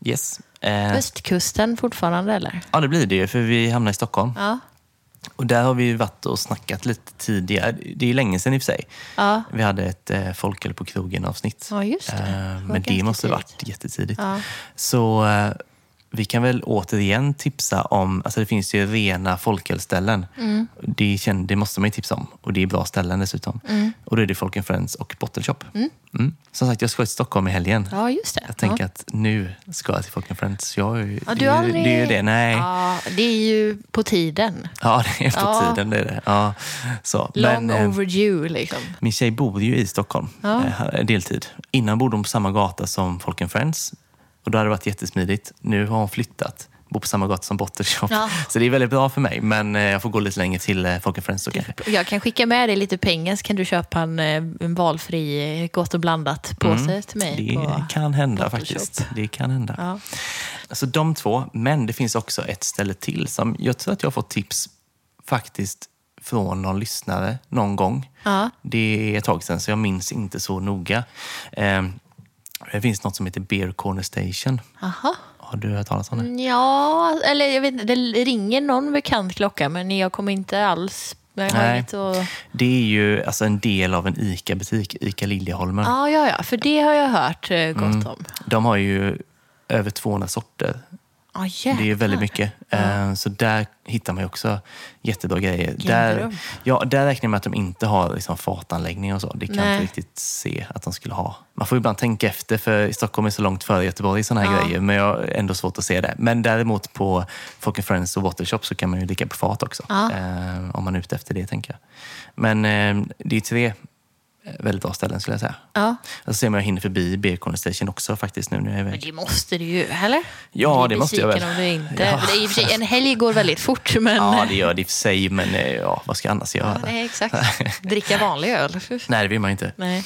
Yes. Ehm, östkusten fortfarande eller? ja, det blir det för vi hamnar i Stockholm. Ja. Och där har vi varit och snackat lite tidigare. Det är ju länge sedan i och för sig. Ja, Vi hade ett eh, folköl på krogen-avsnitt. ja just det. Var men det måste ha varit jättetidigt. Ja. Så eh, vi kan väl återigen tipsa om, alltså det finns ju rena folkölställen. Mm. Det, känner, det måste man ju tipsa om. Och det är bra ställen dessutom. Och då är det Folk Friends och Bottle Shop. Mm. Som sagt, jag ska till Stockholm i helgen. ja, just det. Jag tänker ja. att nu ska jag till Folk Friends. Jag, Ja, det, du ju- aldrig... det är ju det. Nej. Ja, det är ju på tiden. Ja, det är på Ja. tiden. Det är det. Ja, så. Long Men, eh, overdue liksom. Min tjej bor ju i Stockholm, Ja. eh, deltid. Innan bodde hon på samma gata som Folk Friends. Och då hade det varit jättesmidigt. Nu har hon flyttat. Bor på samma gata som Bottle Shop. Ja. Så det är väldigt bra för mig. Men eh, jag får gå lite längre till eh, Folk Friends då kanske. Jag kan skicka med dig lite pengar så kan du köpa en, eh, en valfri gott och blandat påse till mig. Mm. Det kan hända Bottle faktiskt. Det kan hända. Ja. Alltså de två, men det finns också ett ställe till som jag tror att jag har fått tips faktiskt från någon lyssnare någon gång. Ja. Det är ett tag sedan så jag minns inte så noga. Det finns något som heter Beer Corner Station. Aha. Har du hört talas om det? Ja, eller jag vet inte, det ringer någon bekant klocka men jag kommer inte alls... Nej. att... Det är ju alltså en del av en ICA-butik, ICA Liljeholmen. Ja, ja, ja, för det har jag hört eh, gott Mm. om. De har ju över 200 sorter. Jäklar. Det är väldigt mycket. Eh, Så där hittar man ju också jättebra grejer. Där, ja, där räknar jag med att de inte har liksom fatanläggning och så. Det kan Nej. inte riktigt se att de skulle ha. Man får ibland tänka efter, för Stockholm är så långt före Göteborg i sådana här Ja. grejer. Men jag har ändå svårt att se det. Men däremot på Folk and Friends och Bottle Shop så kan man ju ligga på fat också. Ja. Eh, om man är ute efter det, tänker jag. Men eh, det är tre väldigt bra ställen skulle jag säga. Ja, så ser man jag hinner förbi Beer Corner Station också faktiskt nu när jag är men iväg. det måste du ju, eller? Ja, det måste jag väl. om du inte... Ja. Det är i och för sig, en helg går väldigt fort, men... Ja, det gör det i och för sig, men eh, ja, vad ska jag annars göra? Ja, nej, exakt. Dricka vanlig öl. Nej, det vill man inte. Nej.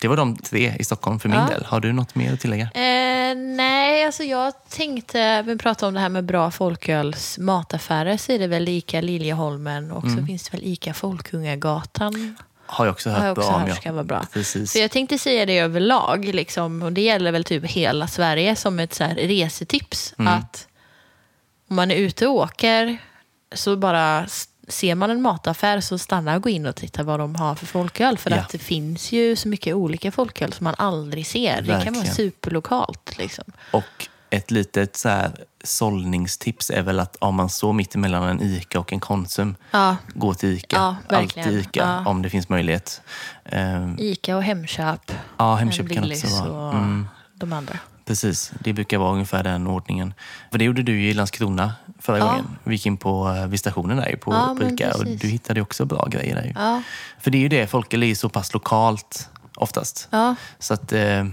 Det var de tre i Stockholm för min Ja. del. Har du något mer att tillägga? Eh, nej, alltså jag tänkte, vi pratade om det här med bra folköls mataffärer, så är det väl Ica Liljeholmen och Mm. så finns det väl Ica Folkungagatan. Har jag också hört Har jag också bra om. ja. ska vara bra. Precis. Så jag tänkte säga det överlag, liksom, och det gäller väl typ hela Sverige som ett så här resetips. Mm. Att om man är ute och åker så bara ser man en mataffär så stanna och gå in och titta vad de har för folköl. För Ja. att det finns ju så mycket olika folköl som man aldrig ser. Det kan vara Verkligen. superlokalt. Liksom. Och ett litet så här, sållningstips är väl att om man står mitt emellan en ICA och en Konsum, Ja, gå till ICA. Ja, verkligen. Alltid ICA Ja. om det finns möjlighet. Ehm, Ica och Hemköp. ja, Hemköp kan också vara. Mm, de andra. precis, det brukar vara ungefär den ordningen. För det gjorde du ju i Landskrona förra Ja. gången. Vi gick in på eh, vid stationen där på, Ja, på ICA och du hittade också bra grejer där ju. Ja, För det är ju det, folköl är så pass lokalt oftast. ja. Så att eh,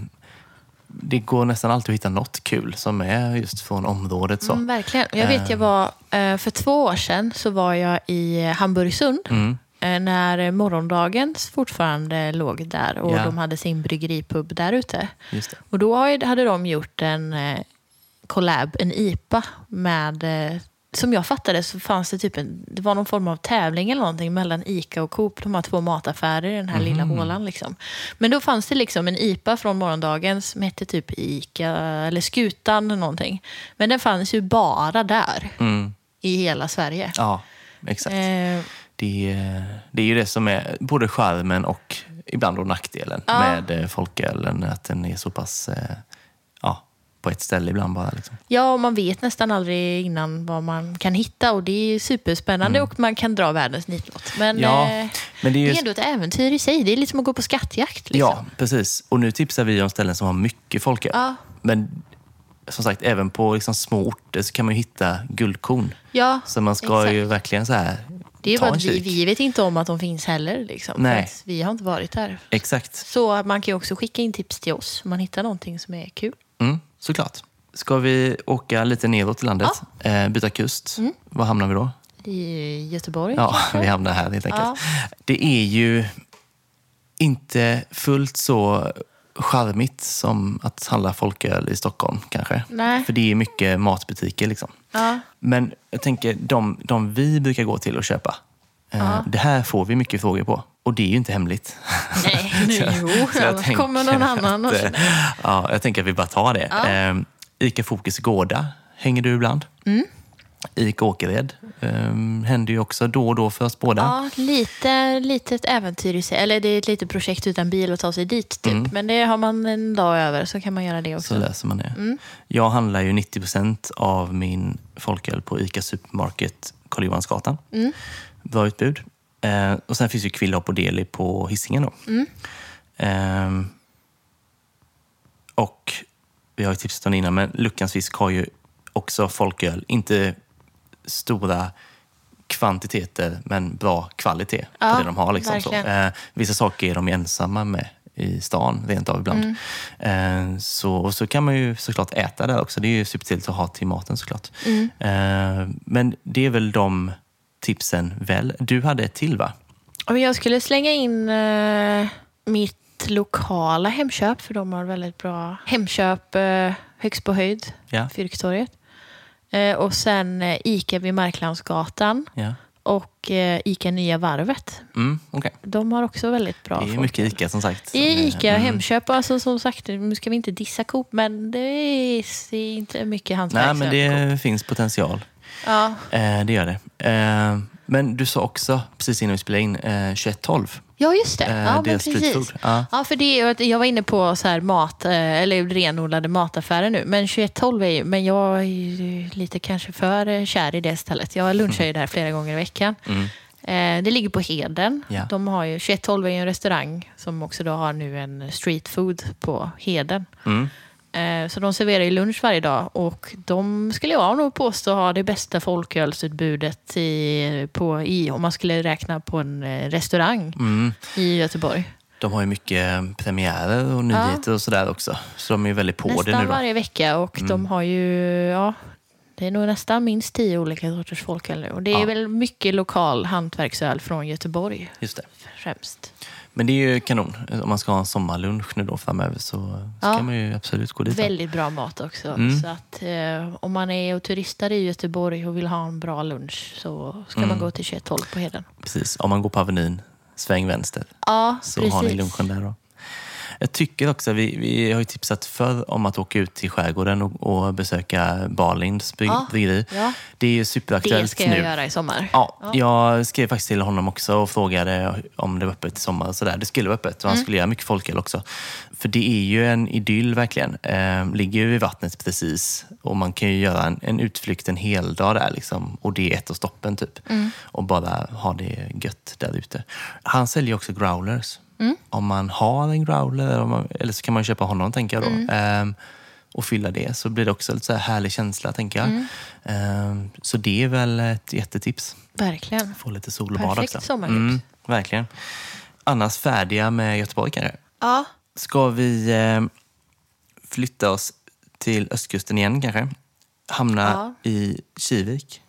det går nästan alltid att hitta något kul som är just från området. Så. Mm, verkligen. Jag vet, jag Ehm. var, eh, för två år sedan så var jag i Hamburgsund. Mm. eh, När morgondagens fortfarande låg där och Ja. de hade sin bryggeripub där ute. Och då hade de gjort en eh, collab, en IPA med eh, som jag fattade så fanns det typ en, det var någon form av tävling eller någonting mellan ICA och Coop, de har två mataffärer i den här lilla hålan. Liksom. Men då fanns det liksom en IPA från morgondagens som hette typ ICA eller Skutan eller någonting. Men den fanns ju bara där Mm. i hela Sverige. Ja, exakt. Eh, Det, är- det är ju det som är både charmen och ibland då nackdelen Ja. med eh, folkölen. Att den är så pass eh, på ett ställe ibland bara. Liksom. Ja, och man vet nästan aldrig innan vad man kan hitta och det är superspännande och man kan dra världens nitlott. Men, Mm. Ja, eh, Men det är det ju, är ändå ett äventyr i sig. Det är lite som att gå på skattjakt. Liksom. Ja, precis. Och nu tipsar vi om ställen som har mycket folköl. Ja. Men som sagt, även på liksom små orter så kan man ju hitta guldkorn. Ja, Så man ska exakt. ju verkligen så här Det är bara att vi, vi vet inte om att de finns heller. Liksom, Nej. vi har inte varit där. Exakt. Så man kan ju också skicka in tips till oss om man hittar någonting som är kul. Mm, såklart. Ska vi åka lite neråt i landet? Eh, byta kust. Mm. Var hamnar vi då? I Göteborg Ja, kanske? vi hamnar här helt enkelt. Ja. Det är ju inte fullt så charmigt som att handla folköl i Stockholm kanske. Nej. För det är mycket matbutiker liksom. Ja. Men jag tänker, de, de vi brukar gå till och köpa, eh, Ja. det här får vi mycket frågor på. Och det är ju inte hemligt. Nej, nu, jo, Så jag kommer någon annan. Att, eh, ja, jag tänker att vi bara tar det. Ja. Eh, Ica Fokus Gårda hänger du ibland. Mm. Ica Åkered eh, händer ju också då och då för oss båda. Ja, lite litet äventyr i sig. Eller det är ett litet projekt utan bil att ta sig dit. Typ. Mm. Men det har man en dag över så kan man göra det också. Så löser man det. Mm. Jag handlar ju 90 procent av min folköl på Ica Supermarket Karl Johansgatan. Mm. Bra utbud. Eh, och sen finns ju Kvillhopp och Deli på Hisingen då. Mm. Ehm, och vi har ju tipsat om det innan, men Luckans fisk har ju också folköl. Inte stora kvantiteter, men bra kvalitet Ja, på det de har. Liksom så. Eh, vissa saker är de ensamma med i stan, rent av ibland. Mm. Eh, så, och så kan man ju såklart äta där också. Det är ju supertrevligt att ha till maten såklart. Mm. Eh, men det är väl de tipsen väl. Du hade ett till va? Jag skulle slänga in eh, mitt lokala Hemköp, för de har väldigt bra Hemköp eh, högst på höjd, Ja. Fyrktorget. Eh, och sen Ica vid Marklandsgatan ja. och Ica Nya Varvet. Mm, okej. De har också väldigt bra Det är mycket Ica som sagt. Det är Ica mm. Hemköp. Alltså, som sagt, nu ska vi inte dissa Coop, men det är, inte mycket Nej, hantverksöl men Coop. det finns potential. Ja, Eh, det gör det. Eh, men du sa också, precis innan vi spelade in, eh, 2112. ja just det. Eh, Ja, men precis. Ja. Ja, för det jag var inne på så här mat, eh, eller renodlade mataffärer nu. Men 2112 är ju, men jag är ju lite kanske för kär i det stället. Jag lunchar ju där flera gånger i veckan. Mm. Eh, Det ligger på Heden. Ja. De har ju, 2112 är ju en restaurang som också då har nu en street food på Heden. Mm. Eh, Så de serverar ju lunch varje dag och de skulle jag nog påstå har det bästa folkölsutbudet i, på, i, om man skulle räkna på en eh, restaurang Mm. i Göteborg. De har ju mycket premiärer och nyheter och sådär också. Så de är väldigt på det nästan nu då. Mm. varje vecka och de har ju, ja, det är nog nästan minst tio olika sorters folköl nu. Och det är Ja. väl mycket lokal hantverksöl från Göteborg Just det. främst. Men det är ju kanon. Om man ska ha en sommarlunch nu då framöver så, så Ja. kan man ju absolut gå dit. Väldigt bra mat också. Mm. Så att eh, om man är och turistar i Göteborg och vill ha en bra lunch så ska Mm. man gå till 2112 på Heden. Precis. Om man går på Avenyn, sväng vänster. Ja, Så precis. har ni lunchen där då. Jag tycker också, vi, vi har ju tipsat förr om att åka ut till skärgården och, och besöka Barlinds bry- Ja. bryggeri. Ja. Det är ju Det superaktuellt ska jag nu. göra i sommar. Ja, jag skrev faktiskt till honom också och frågade om det var öppet i sommar. Och sådär. Det skulle vara öppet och han skulle göra mycket folköl också. För det är ju en idyll verkligen. Eh, ligger ju vid vattnet precis och man kan ju göra en, en utflykt en hel dag där liksom. Och det är ett av stoppen typ. Och bara ha det gött där ute. Han säljer också growlers. Om man har en growler eller, man, eller så kan man köpa honom tänker jag då. Ehm, och fylla det så blir det också lite så här härlig känsla tänker jag. Ehm, så det är väl ett jättetips. Verkligen. Få lite sol och bad Perfekt också. sommartips. Mm, verkligen. Annars färdiga med Göteborg kanske? Ja. Ska vi eh, flytta oss till östkusten igen kanske? Hamna Ja. i Kivik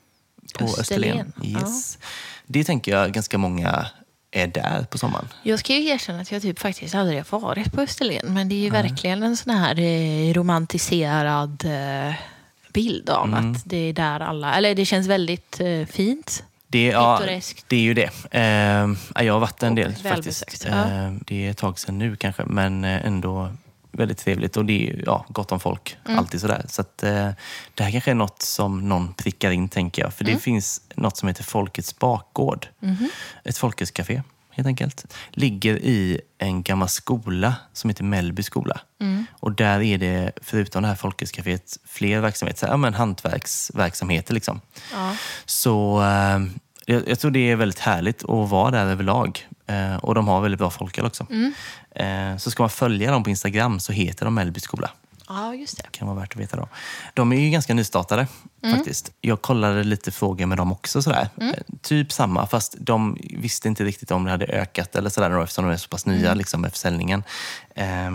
på Österlen. Österlen, Yes. Det tänker jag ganska många är där på sommaren. Jag ska ju erkänna att jag typ faktiskt aldrig har varit på Österlen. Men det är ju verkligen en sån här eh, romantiserad eh, bild av Mm. att det är där alla... Eller det känns väldigt eh, fint. Det, ja, det är ju det. Ja, jag har varit en del faktiskt. ja. Det är ett tag sedan nu kanske, men ändå väldigt trevligt. Och det är ja, gott om folk, Mm. alltid sådär. Så att, eh, det här kanske är något som någon prickar in, tänker jag. För Mm. det finns något som heter Folkets bakgård. Mhm. Ett folketscafé, helt enkelt. Ligger i en gammal skola som heter Mellby skola. Mm. Och där är det, förutom det här folketscaféet, fler verksamheter. Så Ja, men hantverksverksamheter liksom. Ja. Så eh, jag, jag tror det är väldigt härligt att vara där överlag. Eh, och de har väldigt bra folköl också. Mm. Eh, så ska man följa dem på Instagram så heter de Mellby skola. ja, just det. Kan vara värt att veta då. De är ju ganska nystartade faktiskt. Jag kollade lite frågor med dem också. Sådär. Eh, typ samma, fast de visste inte riktigt om det hade ökat eller sådär då, eftersom de är så pass nya liksom, med försäljningen. Eh,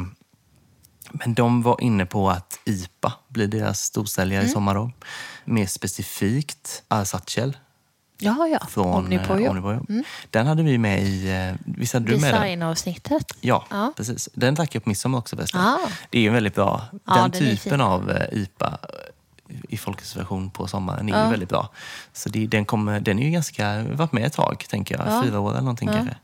men de var inne på att IPA blir deras storsäljare i sommar. Då. Mer specifikt Arsatchel Ja, ja. från Omnipojo. eh, Omnipojo. Den hade vi med i... Visst hade du med den? Designavsnittet. Ja, Ja. precis. Den drack jag på midsommar också förresten. Ah. Det är ju väldigt bra. Ja, den typen av eh, IPA eh, i folkets version på sommaren är ju Ja. väldigt bra. Så det, den, kommer, den är ju ganska, varit med ett tag, tänker jag. Ja. Fyra år eller någonting kanske.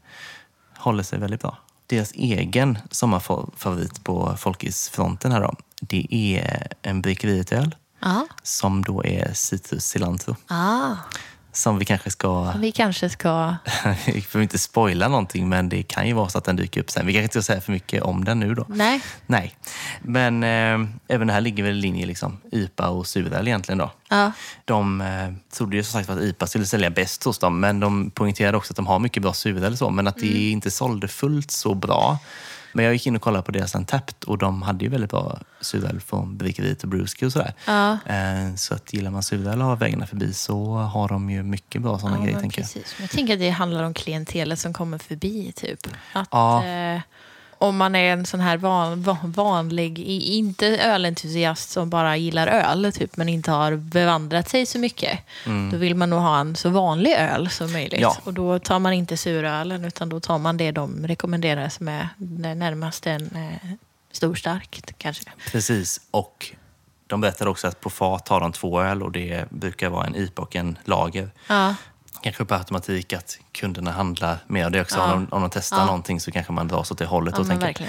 Håller sig väldigt bra. Deras egen sommarfavorit på folkisfronten här då, det är en brickeriet-öl Ja. som då är citrus cilantro. Som vi kanske ska Vi kanske ska... vi får inte spoila någonting, men det kan ju vara så att den dyker upp sen. Vi kanske inte ska säga för mycket om den nu då. Nej. Nej. Men eh, även det här ligger väl i linje, liksom, IPA och suröl egentligen då. Ja. De eh, trodde ju som sagt att IPA skulle sälja bäst hos dem, men de poängterade också att de har mycket bra suröl och så, men att det inte sålde fullt så bra. Men jag gick in och kollade på deras Untapped och de hade ju väldigt bra suröl från Bryggeriet och Brewski och sådär. Ja. Eh, så att gillar man suröl och har vägarna förbi så har de ju mycket bra sådana Ja, grejer, tänker jag. jag tänker att det handlar om klientelet som kommer förbi. Typ. Att, Ja. eh, om man är en sån här van, van, vanlig, inte ölentusiast som bara gillar öl, typ, men inte har bevandrat sig så mycket. Då vill man nog ha en så vanlig öl som möjligt. Mm. Ja. Och då tar man inte surölen, utan då tar man det de rekommenderar som är närmast en eh, stor stark, kanske. Precis, och de berättade också att på fat har de två öl och det brukar vara en IPA och en lager. Ja. Kanske på automatik att kunderna handlar mer av det också. Ja. Om, de, om de testar Ja. någonting så kanske man dras åt det hållet. Ja, och men tänker.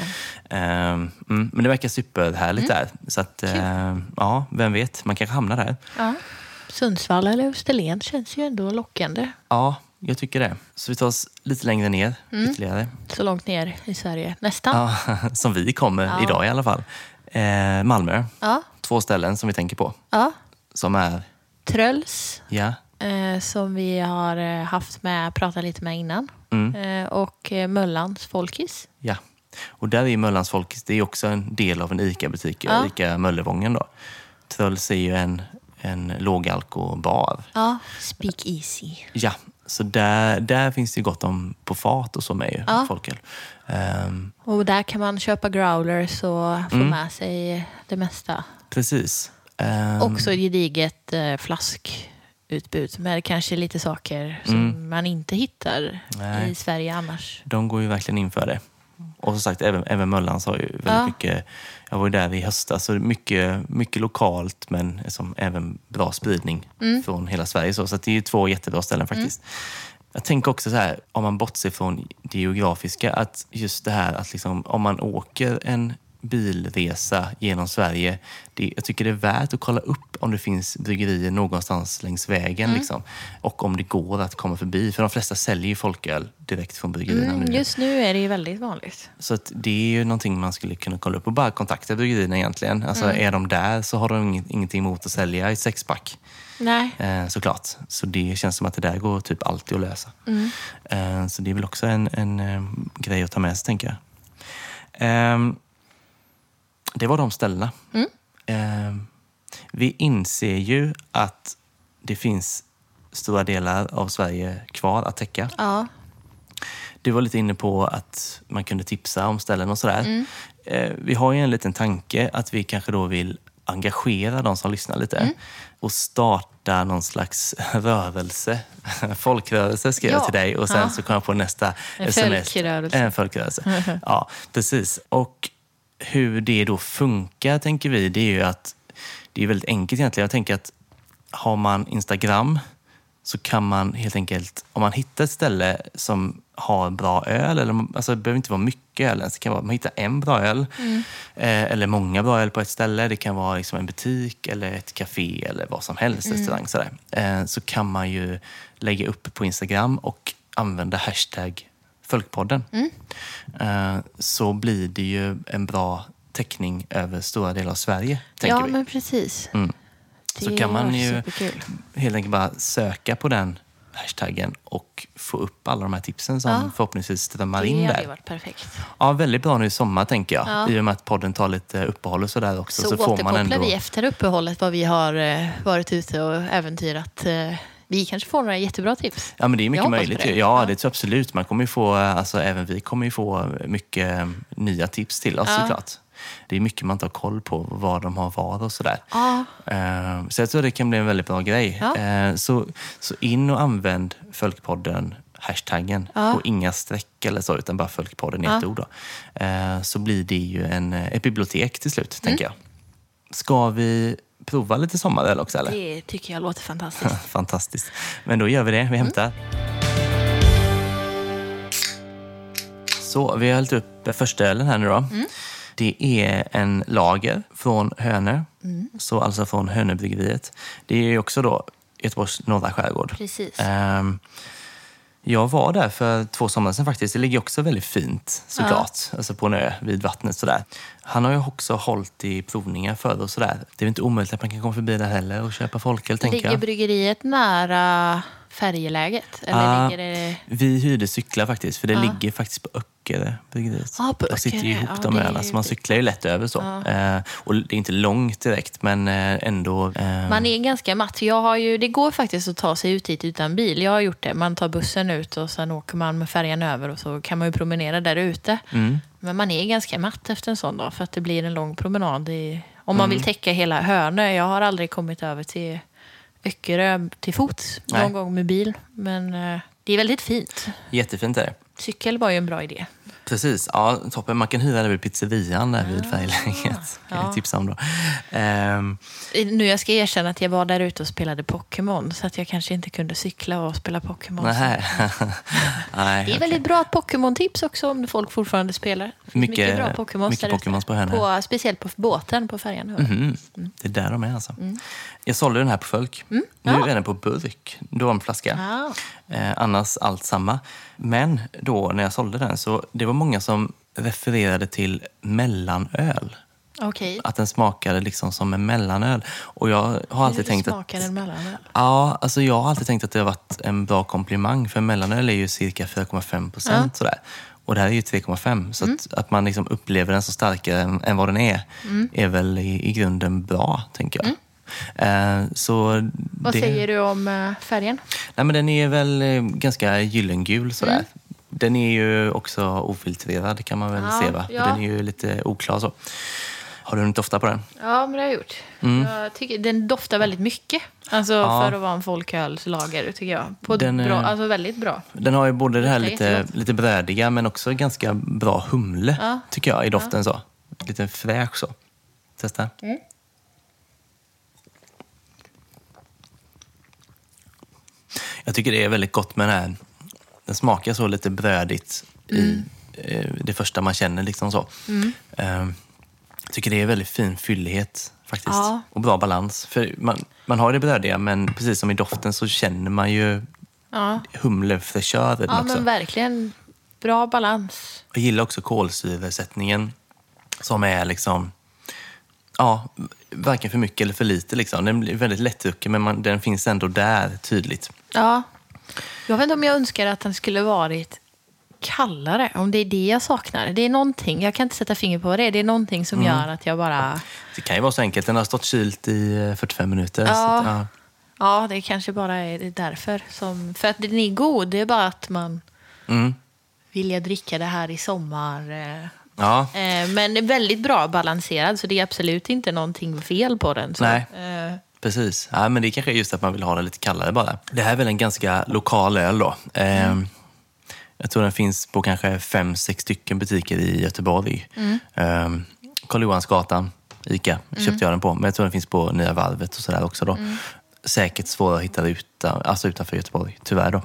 Ehm, mm, men det verkar superhärligt där. Så att, ehm, ja, vem vet, man kanske hamnar där. Ja. Sundsvall eller Österlen känns ju ändå lockande. Ja, jag tycker det. Så vi tar oss lite längre ner ytterligare. Så långt ner i Sverige. Nästan. Ja, som vi kommer Ja. idag i alla fall. Eh, Malmö, Ja. två ställen som vi tänker på. ja. Som är, Tröls, ja, eh, som vi har eh, haft med, pratat lite med innan. Mm. Eh, och eh, Möllans Folkis. Ja, och där är Möllans Folkis, det är också en del av en ICA-butik, Ja. ICA Möllevången då. Är ju en, en lågalkobar. Ja, Speak Easy. Ja, så där, där finns det gott om på fat och så med ju, Ja. folköl. Ehm, Och där kan man köpa growlers och få Mm. med sig det mesta. precis. Ehm, Också ett gediget eh, flaskutbud med kanske lite saker som man inte hittar Mm. Nej. i Sverige annars. De går ju verkligen in för det. Och som sagt, även, även Möllans har ju väldigt Ja. mycket... Jag var ju där i höstas, så mycket, mycket lokalt men som även bra spridning Mm. från hela Sverige. Så, så det är ju två jättebra ställen faktiskt. Jag tänker också så här, om man bortser från det geografiska, att just det här att liksom, om man åker en bilresa genom Sverige. Det, jag tycker det är värt att kolla upp om det finns bryggerier någonstans längs vägen. Mm. Liksom. Och om det går att komma förbi. För de flesta säljer ju folköl direkt från bryggerierna Mm, nu. just nu är det ju väldigt vanligt. Så det är ju någonting man skulle kunna kolla upp och bara kontakta bryggerierna egentligen. Alltså Mm. är de där så har de ingenting emot att sälja i sexpack. Nej. Eh, såklart. Så det känns som att det där går typ alltid att lösa. Mm. Eh, så det är väl också en, en eh, grej att ta med sig, tänker jag. Det var de ställena. Mm. Ehm, vi inser ju att det finns stora delar av Sverige kvar att täcka. Ja. Du var lite inne på att man kunde tipsa om ställen och sådär. Mm. Eh, vi har ju en liten tanke att vi kanske då vill engagera de som lyssnar lite Mm. och starta någon slags rörelse. Folkrörelse skrev jag Ja. till dig och sen Ja. så kom jag på nästa En sms. folkrörelse. En folkrörelse. ja, precis. Och hur det då funkar, tänker vi, det är ju att det är väldigt enkelt egentligen. Jag tänker att har man Instagram så kan man helt enkelt, om man hittar ett ställe som har bra öl, eller, alltså det behöver inte vara mycket öl ens, det kan vara man hittar en bra öl, eh, eller många bra öl på ett ställe, det kan vara liksom en butik eller ett café eller vad som helst, restaurang sådär. Eh, så kan man ju lägga upp på Instagram och använda hashtag Folkpodden. Eh, så blir det ju en bra täckning över stora delar av Sverige, Ja, vi. men precis. Mm. Det Så kan man ju superkul. helt enkelt bara söka på den hashtaggen och få upp alla de här tipsen som Ja. förhoppningsvis strömmar Det in hade ju där. varit perfekt. Ja, väldigt bra nu i sommar tänker jag. Ja. I och med att podden tar lite uppehåll och sådär också. Så, Så, får man ändå... vi efter uppehållet vad vi har eh, varit ute och äventyrat. Vi kanske får några jättebra tips. Ja, men det är mycket möjligt. det. Ja, det tror absolut. Man kommer ju få, alltså, även vi kommer ju få mycket eh, nya tips till oss Ja. såklart. Det är mycket man inte har koll på, vad de har var och sådär. Ja, Eh, Så jag tror det kan bli en väldigt bra grej. Ja. Eh, Så, så in och använd Folkpodden, hashtaggen, Ja. och inga streck eller så, utan bara Folkpodden i ett ord. Då. Så blir det ju en, ett bibliotek till slut, Mm. tänker jag. Ska vi prova lite sommaröl också eller? det tycker jag låter fantastiskt. Fantastiskt. Men då gör vi det. Vi hämtar. Så, vi har hällt upp första ölen här nu då. Det är en lager från Hönö, så alltså från Hönöbryggeriet. Det är också då Göteborgs norra skärgård. Precis. Ehm, jag var där för två somrar sedan faktiskt. Det ligger också väldigt fint såklart. Alltså på en ö vid vattnet sådär. Han har ju också hållit i provningar förr och sådär. Det är inte omöjligt att man kan komma förbi där heller och köpa folköl Ligger jag. bryggeriet nära färjeläget? Eller Ah, ligger det... Vi hyrde cyklar faktiskt, för det Ja. ligger faktiskt på Öckerö. Ja, på De sitter ju ihop Ja, de öarna, så man dit. cyklar ju lätt över så. Eh, och det är inte långt direkt, men eh, ändå. Eh, Man är ganska matt. Jag har ju, det går faktiskt att ta sig ut hit utan bil. Jag har gjort det. Man tar bussen ut och sen åker man med färjan över och så kan man ju promenera där ute. mm, Men man är ganska matt efter en sån dag för att det blir en lång promenad. I, om Mm. man vill täcka hela Hönö. Jag har aldrig kommit över till Öckerö till fots någon Nej. gång med bil. Men eh, det är väldigt fint. jättefint är det. Cykel var ju en bra idé. Precis, ja, toppen. Man kan hyra det vid pizzerian där vid färjeläget. Kan ja. tipsa om då. Ehm, Nu jag ska erkänna att jag var där ute och spelade Pokémon så att jag kanske inte kunde cykla och spela Pokémon. nej. nej, Det är väldigt bra Pokémon-tips också om folk fortfarande spelar. Mycket- mycket bra. Pokémons på Hönö. På, speciellt på båten på färjan. Mhm. Det är där de är alltså. Jag sålde den här på Fölk. Nu Mm. Ja. är den på burk. Då var en flaska. Ah. Eh, annars allt samma. Men då när jag sålde den så det var många som refererade till mellanöl. Okej. Att den smakade liksom som en mellanöl. Och jag har alltid tänkt att... en mellanöl? Ja, alltså jag har alltid tänkt att det har varit en bra komplimang. För mellanöl är ju cirka 4,5 procent sådär. Och det här är ju 3,5. Så Mm. att, att man liksom upplever den så starkare än, än vad den är, är väl i, i grunden bra, tänker jag. Eh, så Mm. Vad det, säger du om uh, färgen? Nej, men den är väl eh, ganska gyllengul sådär. Den är ju också ofiltrerad kan man väl Ja, se va? ja. Den är ju lite oklar så. Har du hunnit dofta på den? Ja, men det har jag gjort. Jag tycker, den doftar väldigt mycket. Alltså Mm. Ja. för att vara en folkölslager, tycker jag. På Den, bra, eh, alltså väldigt bra. Den har ju både det här Luktar lite, jättegott. lite brödiga men också ganska bra humle Ja. tycker jag i doften så. Lite fräsch så. Testa. Mm. Jag tycker det är väldigt gott med den här den smakar så lite brödigt i eh, det första man känner. liksom så. Eh, jag tycker det är väldigt fin fyllighet faktiskt. Ja. Och bra balans. För man, man har det brödiga, men precis som i doften så känner man ju Ja, humlefräschören ja också. men verkligen bra balans. Jag gillar också kolsyresättningen som är liksom, ja, varken för mycket eller för lite. Liksom. Den blir väldigt lättdrucken, men man, den finns ändå där tydligt. Ja. Jag vet inte om jag önskar att den skulle varit kallare, om det är det jag saknar. Det är någonting, jag kan inte sätta finger på det, det är någonting som gör att jag bara... Det kan ju vara så enkelt, den har stått kylt i eh, 45 minuter. Ja. Så ja. Ja, det kanske bara är därför. Som, för att den är god, det är bara att man Mm. vill jag dricka det här i sommar. eh, ja, Eh, men det är väldigt bra balanserad, så det är absolut inte någonting fel på den. Så, Nej. Eh, precis. Ja, men det kanske är just att man vill ha den lite kallare bara. Det här är väl en ganska lokal öl då. Eh, Jag tror den finns på kanske fem, sex stycken butiker i Göteborg. Eh, Karl Johansgatan, Ica, köpte jag den på. Men jag tror den finns på Nya Varvet och sådär också då. Säkert svår att hitta utan, alltså utanför Göteborg, tyvärr då.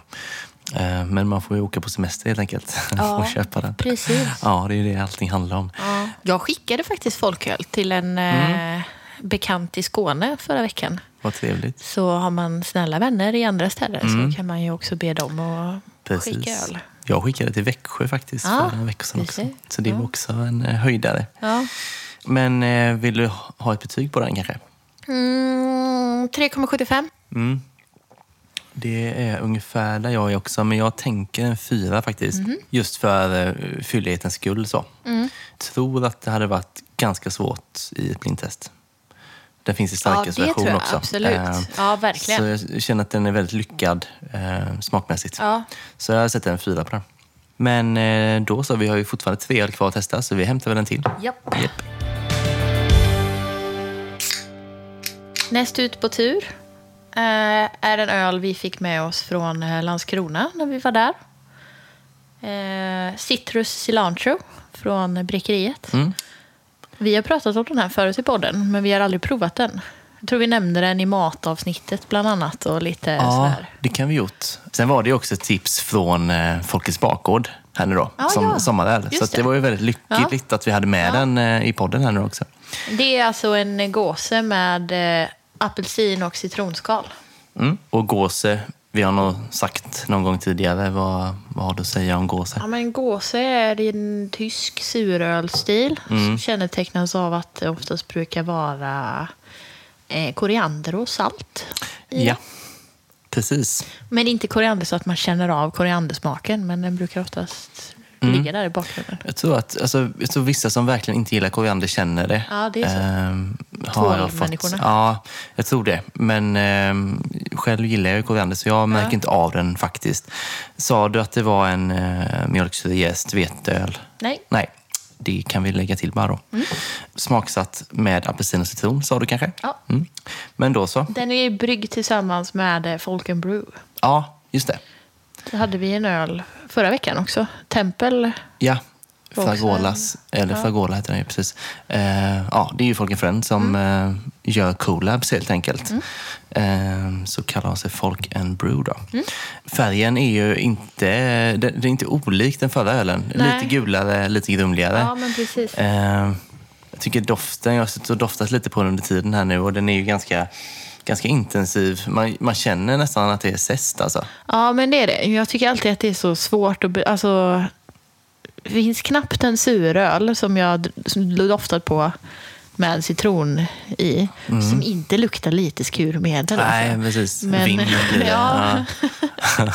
Eh, Men man får ju åka på semester helt enkelt Ja, och köpa den. precis. Ja, det är ju det allting handlar om. ja. Jag skickade faktiskt folköl till en Mm. eh, bekant i Skåne förra veckan. Vad trevligt. Så har man snälla vänner i andra ställen så kan man ju också be dem att Precis. skicka öl. Jag skickade till Växjö faktiskt Ja, för några veckor sedan också. Så det var Ja. också en eh, höjdare. Ja. Men eh, vill du ha ett betyg på den kanske? Mm, 3,75. Mm. Det är ungefär där jag är också, men jag tänker en fyra faktiskt. Mhm. Just för uh, fyllighetens skull. Så. Mm. Tror att det hade varit ganska svårt i ett blindtest. Den finns i Ja, starkare det version tror jag också. absolut. Eh, Ja, verkligen. Så jag känner att den är väldigt lyckad eh, smakmässigt. Ja. Så jag sätter en fyra på den. Men eh, då så, vi har ju fortfarande tre öl kvar att testa, så vi hämtar väl en till. Japp. Japp. Näst ut på tur eh, är en öl vi fick med oss från eh, Landskrona när vi var där. Eh, Citrus Cilantro från Bräckeriet. Mm. Vi har pratat om den här förut i podden, men vi har aldrig provat den. Jag tror vi nämnde den i matavsnittet bland annat och lite Ja, sådär. det kan vi gjort. Sen var det också ett tips från eh, Folkets bakgård här nu då, Ja, som ja. sommaröl. Så det var ju väldigt lyckligt att vi hade med den eh, i podden här nu också. Det är alltså en gåse med eh, apelsin och citronskal. Mm. Och gåse, vi har nog sagt någon gång tidigare, vad, vad har du att säga om gåse? Ja, men gåse är en tysk surölstil som kännetecknas av att det oftast brukar vara eh, koriander och salt. i. Ja, precis. Men inte koriander så att man känner av koriandersmaken, men den brukar oftast ligga där i bakgrunden. Jag tror att alltså, jag tror vissa som verkligen inte gillar koriander känner det. Ja, det är så. Ehm. Tvålmänniskorna. Ja, jag tror det. Men ehm, själv gillar jag ju koriander så jag märker Ja. inte av den faktiskt. Sa du att det var en uh, mjölksyrejäst veteöl? Nej, Nej, det kan vi lägga till bara då. Smaksatt med apelsin och citron sa du kanske? Ja. Mm. Men då så. den är bryggd tillsammans med eh, Folken Brew. Ja, just det. Hade vi en öl förra veckan också. Tempel. Ja, Fragolas, eller Fragola heter den ju precis. Eh, ja, det är ju Folk and Friends som Mm. eh, gör collabs helt enkelt. Eh, så kallar de sig Folk and Brew då. Mm. Färgen är ju inte, den, den är inte olik den förra ölen. Nej. Lite gulare, lite grumligare. Ja, men precis. Eh, jag tycker doften, jag har suttit och doftat lite på den under tiden här nu och den är ju ganska, ganska intensiv. Man, man känner nästan att det är zest alltså. Ja, men det är det. Jag tycker alltid att det är så svårt att... Alltså, det finns knappt en suröl som jag doftat på med citron i som inte luktar lite skurmedel. Mm. Nej, alltså. precis. Men- Vim blir det. Ja.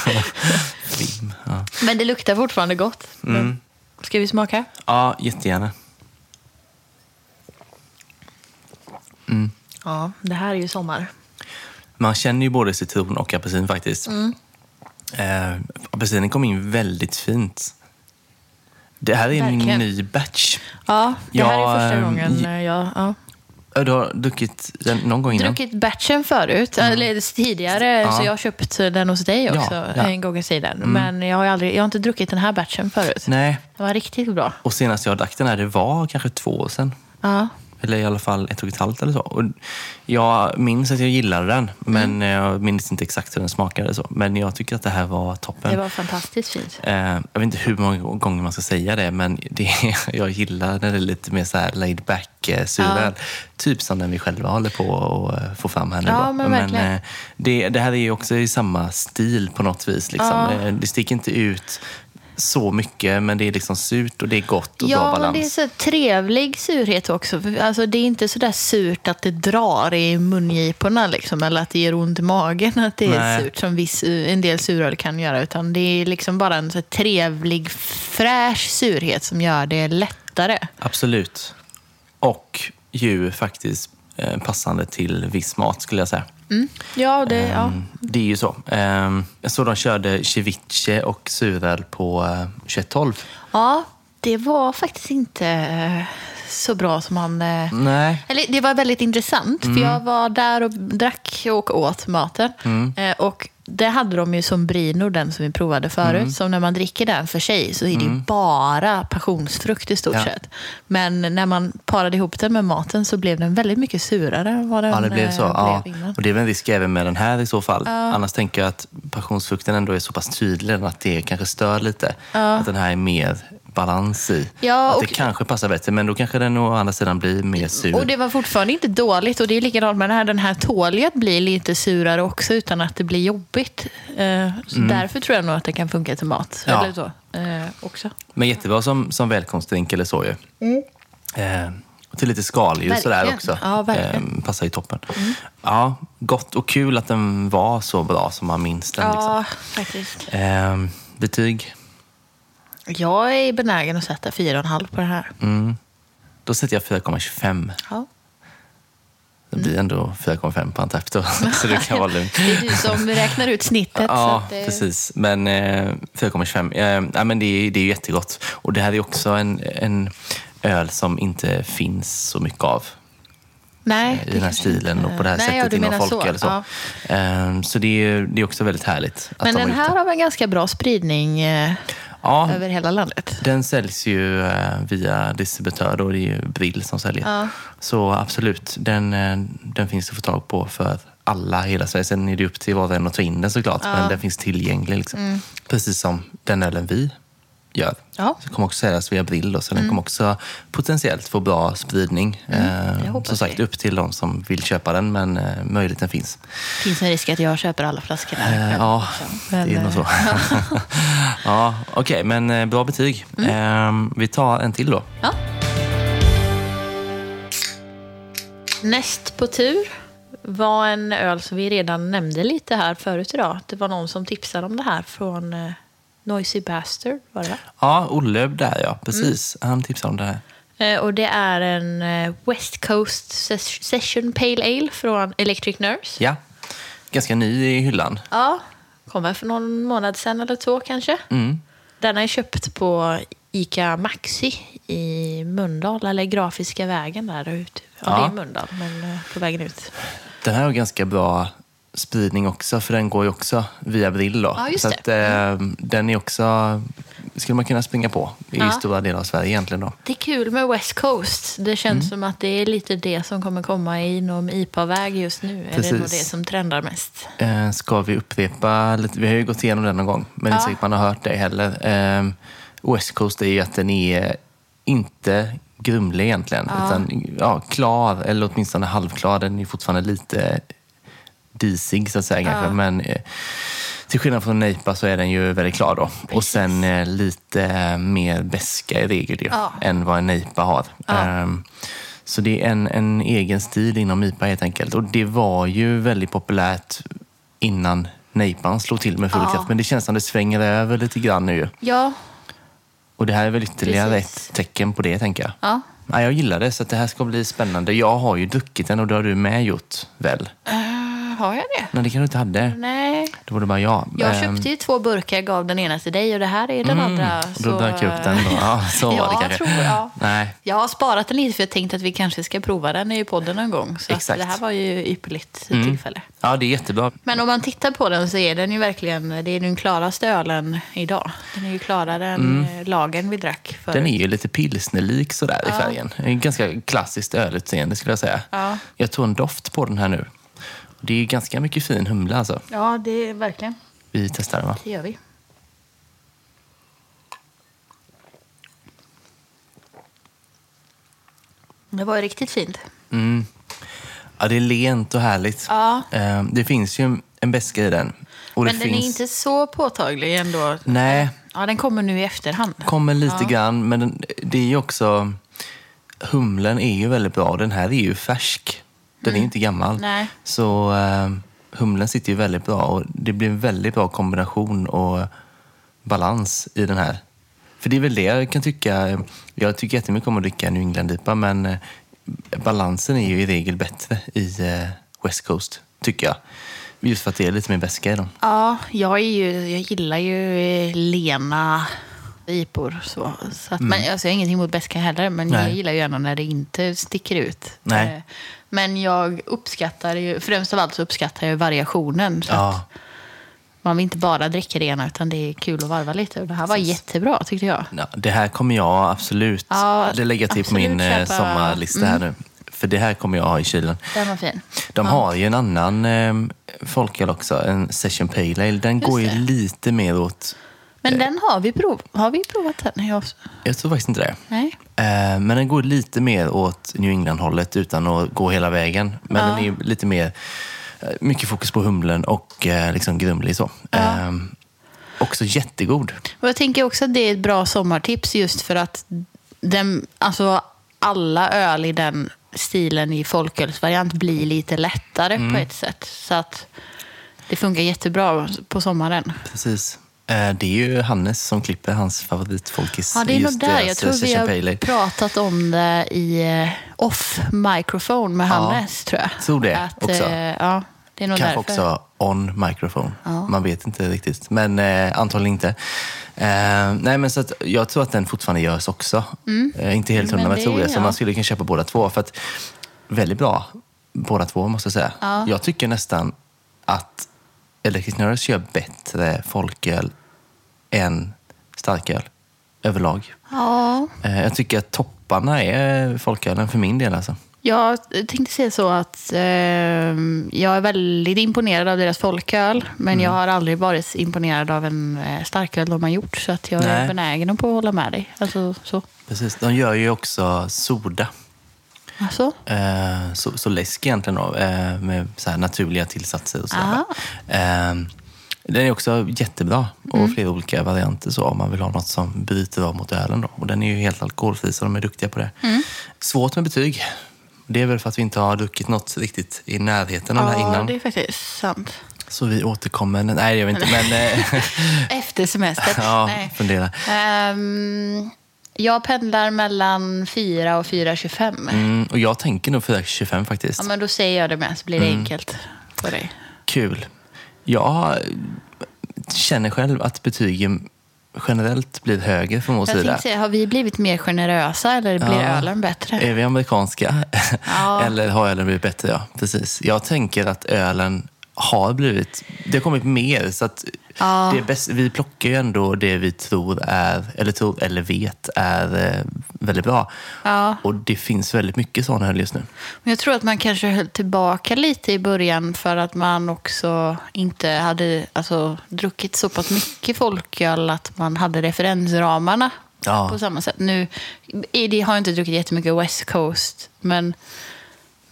Vim, ja. Men det luktar fortfarande gott. Mm. Ska vi smaka? ja, jättegärna. Ja, det här är ju sommar. Man känner ju både citron och apelsin faktiskt. Mm. Eh, apelsinen kom in väldigt fint. Det här är en Verkligen. ny batch. Ja, det här Ja, är första ehm, gången eh, jag... Ja. Ja, Du har druckit den någon gång innan? druckit batchen förut, eller tidigare, Mm. Ja. så jag har köpt den hos dig Ja, också ja. Mm. en gång i tiden. Men jag har, aldrig, jag har inte druckit den här batchen förut. Nej, Den var riktigt bra. och senast jag drack den här, det var kanske två år sedan. Ja. Eller i alla fall ett och ett halvt eller så. Och jag minns att jag gillade den, men Mm. jag minns inte exakt hur den smakade. Så. Men jag tycker att det här var toppen. Det var fantastiskt fint. Eh, jag vet inte hur många gånger man ska säga det, men det, jag gillar när det är lite mer så här laid back eh, suröl. Typ som den vi själva håller på att eh, få fram här nu. Ja, men eh, det, det här är ju också i samma stil på något vis. Liksom. Ja. Det sticker inte ut så mycket, men det är liksom surt och det är gott och bra Ja, men balans. det är så trevlig surhet också. Alltså, det är inte så där surt att det drar i mungiporna liksom, eller att det gör ont i magen att det är Nej. surt som viss, en del suröl kan göra. Utan det är liksom bara en så trevlig, fräsch surhet som gör det lättare. Absolut. Och ju faktiskt eh, passande till viss mat skulle jag säga. Ja, det, ja. Mm, Det är ju så. Ehm, Jag såg de körde ceviche och suröl på eh, 2112. ja, det var faktiskt inte eh, så bra som man... eh, Nej. Eller det var väldigt intressant, för jag var där och drack och åt maten. Eh, och det hade de ju som Brino, den som vi provade förut. Som när man dricker den för sig så är det ju bara passionsfrukt i stort Ja. sett. Men när man parade ihop den med maten så blev den väldigt mycket surare än vad den Ja, det blev eh, så. Ja. blev innan. Och det är väl en risk även med den här i så fall. Annars tänker jag att passionsfrukten ändå är så pass tydlig att det kanske stör lite. Att den här är mer balans i. Ja, att och- det kanske passar bättre, men då kanske den å andra sidan blir mer sur. Och det var fortfarande inte dåligt. Och det är likadant med den här. Den här tål att bli lite surare också utan att det blir jobbigt. Eh, så Därför tror jag nog att det kan funka till mat. Mm. Ja. Eller så, eh, också. Men jättebra som, som välkomstdrink eller så ju. Eh, och till lite skaldjur sådär också. Ja, verkligen. Mm. Eh, passar ju toppen. Ja, gott och kul att den var så bra som man minns den. Liksom. Ja, faktiskt. Eh, betyg? Jag är benägen att sätta 4,5 på det här. Mm. Då sätter jag 4,25. Ja. Det blir ändå 4,5 på Antapp då, så det kan vara lugnt. Det är du som räknar ut snittet. så Ja, att det... precis. Men eh, 4,25. Eh, ja, men det, är, det är jättegott. Och det här är också en, en öl som inte finns så mycket av. Nej, i det den här stilen inte- och på det här Nej, sättet inom menar folk. Eller så. Ja. Ehm, så det är, det är också väldigt härligt. Men de den här har en ganska bra spridning eh, Ja, över hela landet? den säljs ju eh, via distributör och det är ju Brill som säljer. Ja. Så absolut, den, eh, den finns att få tag på för alla i hela Sverige. Sen är det upp till var och en att ta in den såklart, men den finns tillgänglig. Liksom. Precis som den ölen vi gör. Ja. Så kommer också säljas via Brill och så den kommer också potentiellt få bra spridning. Eh, hoppas som sagt, vi. upp till de som vill köpa den, men eh, möjligheten finns. finns en risk att jag köper alla flaskorna. Eh, ja. Men, det är nog eh, så. ja, Okej, men eh, bra betyg. Eh, vi tar en till då. Ja. Näst på tur var en öl som vi redan nämnde lite här förut idag. Det var någon som tipsade om det här från eh, Noisy Bastard. Var det? Ja, Olle där ja, precis. Han tipsade om det här. Eh, och det är en eh, West Coast Ses- Session Pale Ale från Electric Nurse. Ja, ganska ny i hyllan. Ja, kom väl för någon månad sedan eller två kanske. Mm. Den har jag köpt på Ica Maxi i Mölndal, eller Grafiska vägen där ute. Ja, Ja. det är Mölndal, men eh, på vägen ut. Den här har ganska bra spridning också, för den går ju också via Brill. Då. Ja, så att, eh, den är också, skulle man kunna springa på i Ja. stora delar av Sverige egentligen. Då. Det är kul med West Coast. Det känns Mm. som att det är lite det som kommer komma inom IPA-väg just nu. Är det Precis. nog det som trendar mest? Eh, ska vi upprepa lite? Vi har ju gått igenom den någon gång, men Ja. inte säkert man har hört det heller. Eh, West Coast är ju att den är inte grumlig egentligen, utan ja, klar, eller åtminstone halvklar. Den är fortfarande lite disig så att säga kanske, men eh, till skillnad från Neipa så är den ju väldigt klar då. Och sen eh, lite mer beska i regel ju, Ja. än vad en Neipa har. Ja. Ehm, så det är en, en egen stil inom IPA helt enkelt. Och det var ju väldigt populärt innan Neipan slog till med full Ja. kraft. Men det känns som det svänger över lite grann nu. Ja, Och det här är väl ytterligare Precis. ett tecken på det, tänker jag. ja. Ja, jag gillar det, så att det här ska bli spännande. Jag har ju druckit den och det har du med gjort, väl? Eh, har jag det? Nej, det kanske du inte hade. Nej. Då var det bara jag. Jag Ehm, köpte ju två burkar, gav den ena till dig och det här är den andra. Mm, Då dök jag upp den då. Ja, så var det Ja, kanske. tror jag. Nej, Jag har sparat den lite för jag tänkte att vi kanske ska prova den i podden någon gång. Så Exakt. det här var ju ypperligt Mm. tillfälle. ja det är jättebra. Men om man tittar på den så är den ju verkligen det är den klaraste ölen idag. Den är ju klarare än mm. lagen vi drack förut. Den är ju lite pilsnerlik sådär i färgen. En ganska klassiskt ölutseende skulle jag säga. Ja. Jag tog en doft på den här nu. Det är ganska mycket fin humla alltså. Ja, det är verkligen. Vi testar den va? Det gör vi. Det var ju riktigt fint. Mm. Ja, det är lent och härligt. Ja. Eh, Det finns ju en- beska i den. Men den finns... är inte så påtaglig ändå. Nej, Ja, den kommer nu i efterhand. kommer lite grann. Men den, det är ju också... Humlen är ju väldigt bra. Den här är ju färsk. Den är ju inte gammal. Mm. Nej. Så eh, humlen sitter ju väldigt bra. Och det blir en väldigt bra kombination och balans i den här. För det är väl det jag kan tycka. Jag tycker jättemycket om att dricka New England-IPA, men eh, balansen är ju i regel bättre i eh, West Coast, tycker jag. Just för att det är lite mer beska i dem. Ja, jag, är ju, jag gillar ju lena IPor. Så, så att, men, alltså, jag har ingenting emot beska heller, men jag Mm. Nej. gillar ju gärna när det inte sticker ut. Nej. Eh, Men jag uppskattar ju, främst av allt så uppskattar jag variationen. Så att Ja, man vill inte bara dricka det ena, utan det är kul att varva lite. Och det här var jättebra, tyckte jag. ja, det här kommer jag absolut Ja, det lägger jag till på min eh, köpa. sommarlista här nu. För det här kommer jag ha i kylen. Den var fin. De Ja. har ju en annan eh, folköl också, en Session Pale Ale. Den Just går ju det. lite mer åt... Men den har vi, prov, har vi provat den? Jag, Jag tror faktiskt inte det. nej? Eh, men den går lite mer åt New England-hållet utan att gå hela vägen. Men Ja. den är lite mer, eh, mycket fokus på humlen och eh, liksom grumlig så. Eh, också jättegod. Och jag tänker också att det är ett bra sommartips just för att den, alltså alla öl i den stilen i folkölsvariant blir lite lättare Mm. på ett sätt. Så att det funkar jättebra på sommaren. Precis. Eh, det är ju Hannes som klipper hans favoritfolkis. Ja, det är nog där. deras, Jag tror eh, vi har pratat om det i eh, off-microphone med Ja, Hannes, tror jag. tror det att, också. eh, Ja, det är nog Kanske därför. också on microphone. Ja. Man vet inte riktigt, men eh, antagligen inte. Eh, nej, men så att jag tror att den fortfarande görs också. Eh, inte helt hundra, Mm. Men jag tror det-. Så ja. man skulle kunna köpa båda två. För att, väldigt bra, båda två måste jag säga. Ja. Jag tycker nästan att Electric Nerds gör bättre folköl än starköl överlag. Ja, Eh, jag tycker att topparna är folkölen för min del. Alltså. Jag tänkte säga så att eh, jag är väldigt imponerad av deras folköl. Men Mm. jag har aldrig varit imponerad av en eh, starköl de har gjort. Så att jag är Nej. benägen att hålla med dig. Alltså, så. Precis. De gör ju också soda. Alltså, Eh, så, så läsk egentligen då, eh, med så naturliga tillsatser och så. Den är också jättebra och Mm. flera olika varianter så om man vill ha något som bryter av mot ölen. Då. Och den är ju helt alkoholfri så de är duktiga på det. Mm. Svårt med betyg. Det är väl för att vi inte har druckit något riktigt i närheten av det här ja, innan. det är faktiskt sant. Så vi återkommer. Nej, det gör vi inte. Men eh, Efter semestern. ja, Nej. fundera. Ehm, jag pendlar mellan 4 och 4,25. Mm, och jag tänker nog 4,25 faktiskt. Ja, men då säger jag det med så blir det Mm. enkelt för dig. Kul. Jag känner själv att betygen generellt blir högre från vår Jag sida. säga, har vi blivit mer generösa eller blir Ja. ölen bättre? Är vi amerikanska? Ja. Eller har ölen blivit bättre? Ja, precis. Jag tänker att ölen har blivit... Det har kommit mer. Så att Ja. det bäst, vi plockar ju ändå det vi tror är, eller tror, eller vet är eh, väldigt bra. Ja. Och det finns väldigt mycket sådana öl just nu. Men jag tror att man kanske höll tillbaka lite i början för att man också inte hade alltså, druckit så pass mycket folköl att man hade referensramarna Ja. på samma sätt. Nu det, har jag inte druckit jättemycket West Coast, men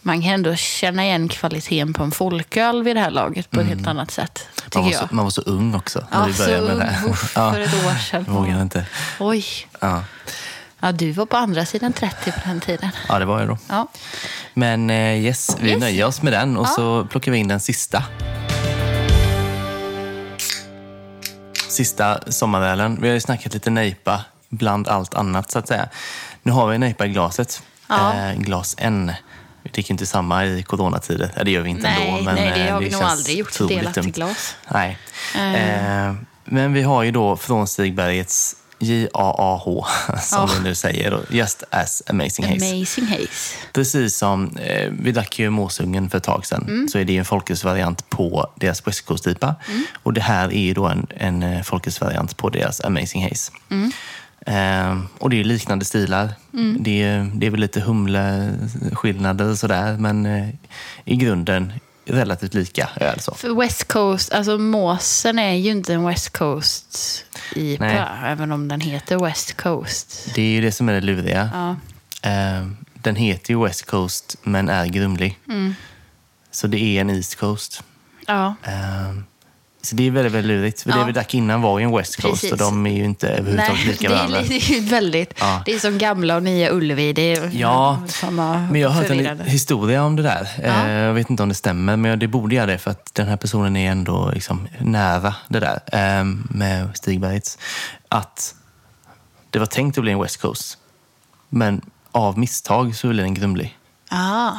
man kan ändå känna igen kvaliteten på en folköl vid det här laget på ett helt annat sätt, Man var, så, jag. man var så ung också när Ja, vi började så med det. Uff, för ett år sedan. Vågar inte. Oj, Ja. ja, du var på andra sidan 30 på den tiden. ja, det var jag då. Ja. Men eh, yes, vi Yes. nöjer oss med den och Ja. så plockar vi in den sista. Sista sommarölen. Vi har ju snackat lite nejpa bland allt annat så att säga. Nu har vi nejpa i glaset. Ja. Eh, glas N. vi dricker inte samma i coronatider. Ja, det gör vi inte Nej, ändå. Men nej, det eh, har vi nog aldrig gjort. Delat dumt. i glas. Nej. Eh, men vi har ju då från Stigbergets J-A-A-H, som Ja. vi nu säger, Just As Amazing Haze. Amazing Haze. Precis som, eh, vi drack ju Måsungen för ett tag sedan, Mm. så är det en folkölsvariant på deras West. Mm. Och det här är ju då en, en folkölsvariant på deras Amazing Haze. Mm. Eh, och det är liknande stilar. Det, är, det är väl lite humleskillnader och sådär, men eh, i grunden relativt lika öl. Så. För West Coast, alltså måsen är ju inte en West Coast IPA, Nej. även om den heter West Coast. Det är ju det som är det luriga. Ja. Eh, den heter ju West Coast, men är grumlig. Mm. Så det är en East Coast. Ja. Ehm, Så det är väldigt, väldigt lurigt. För Ja. det vi drack innan var ju en West Coast Precis. och de är ju inte överhuvudtaget Nej, lika det är, varandra. det är ju väldigt... Ja. Det är som gamla och nya Ullevi. Det är Ja, samma Men jag har hört en historia om det där. Ja. Eh, Jag vet inte om det stämmer, men det borde göra det för att den här personen är ändå liksom nära det där eh, med Stigbergets. Att det var tänkt att bli en West Coast, men av misstag så blev den grumlig. Ah.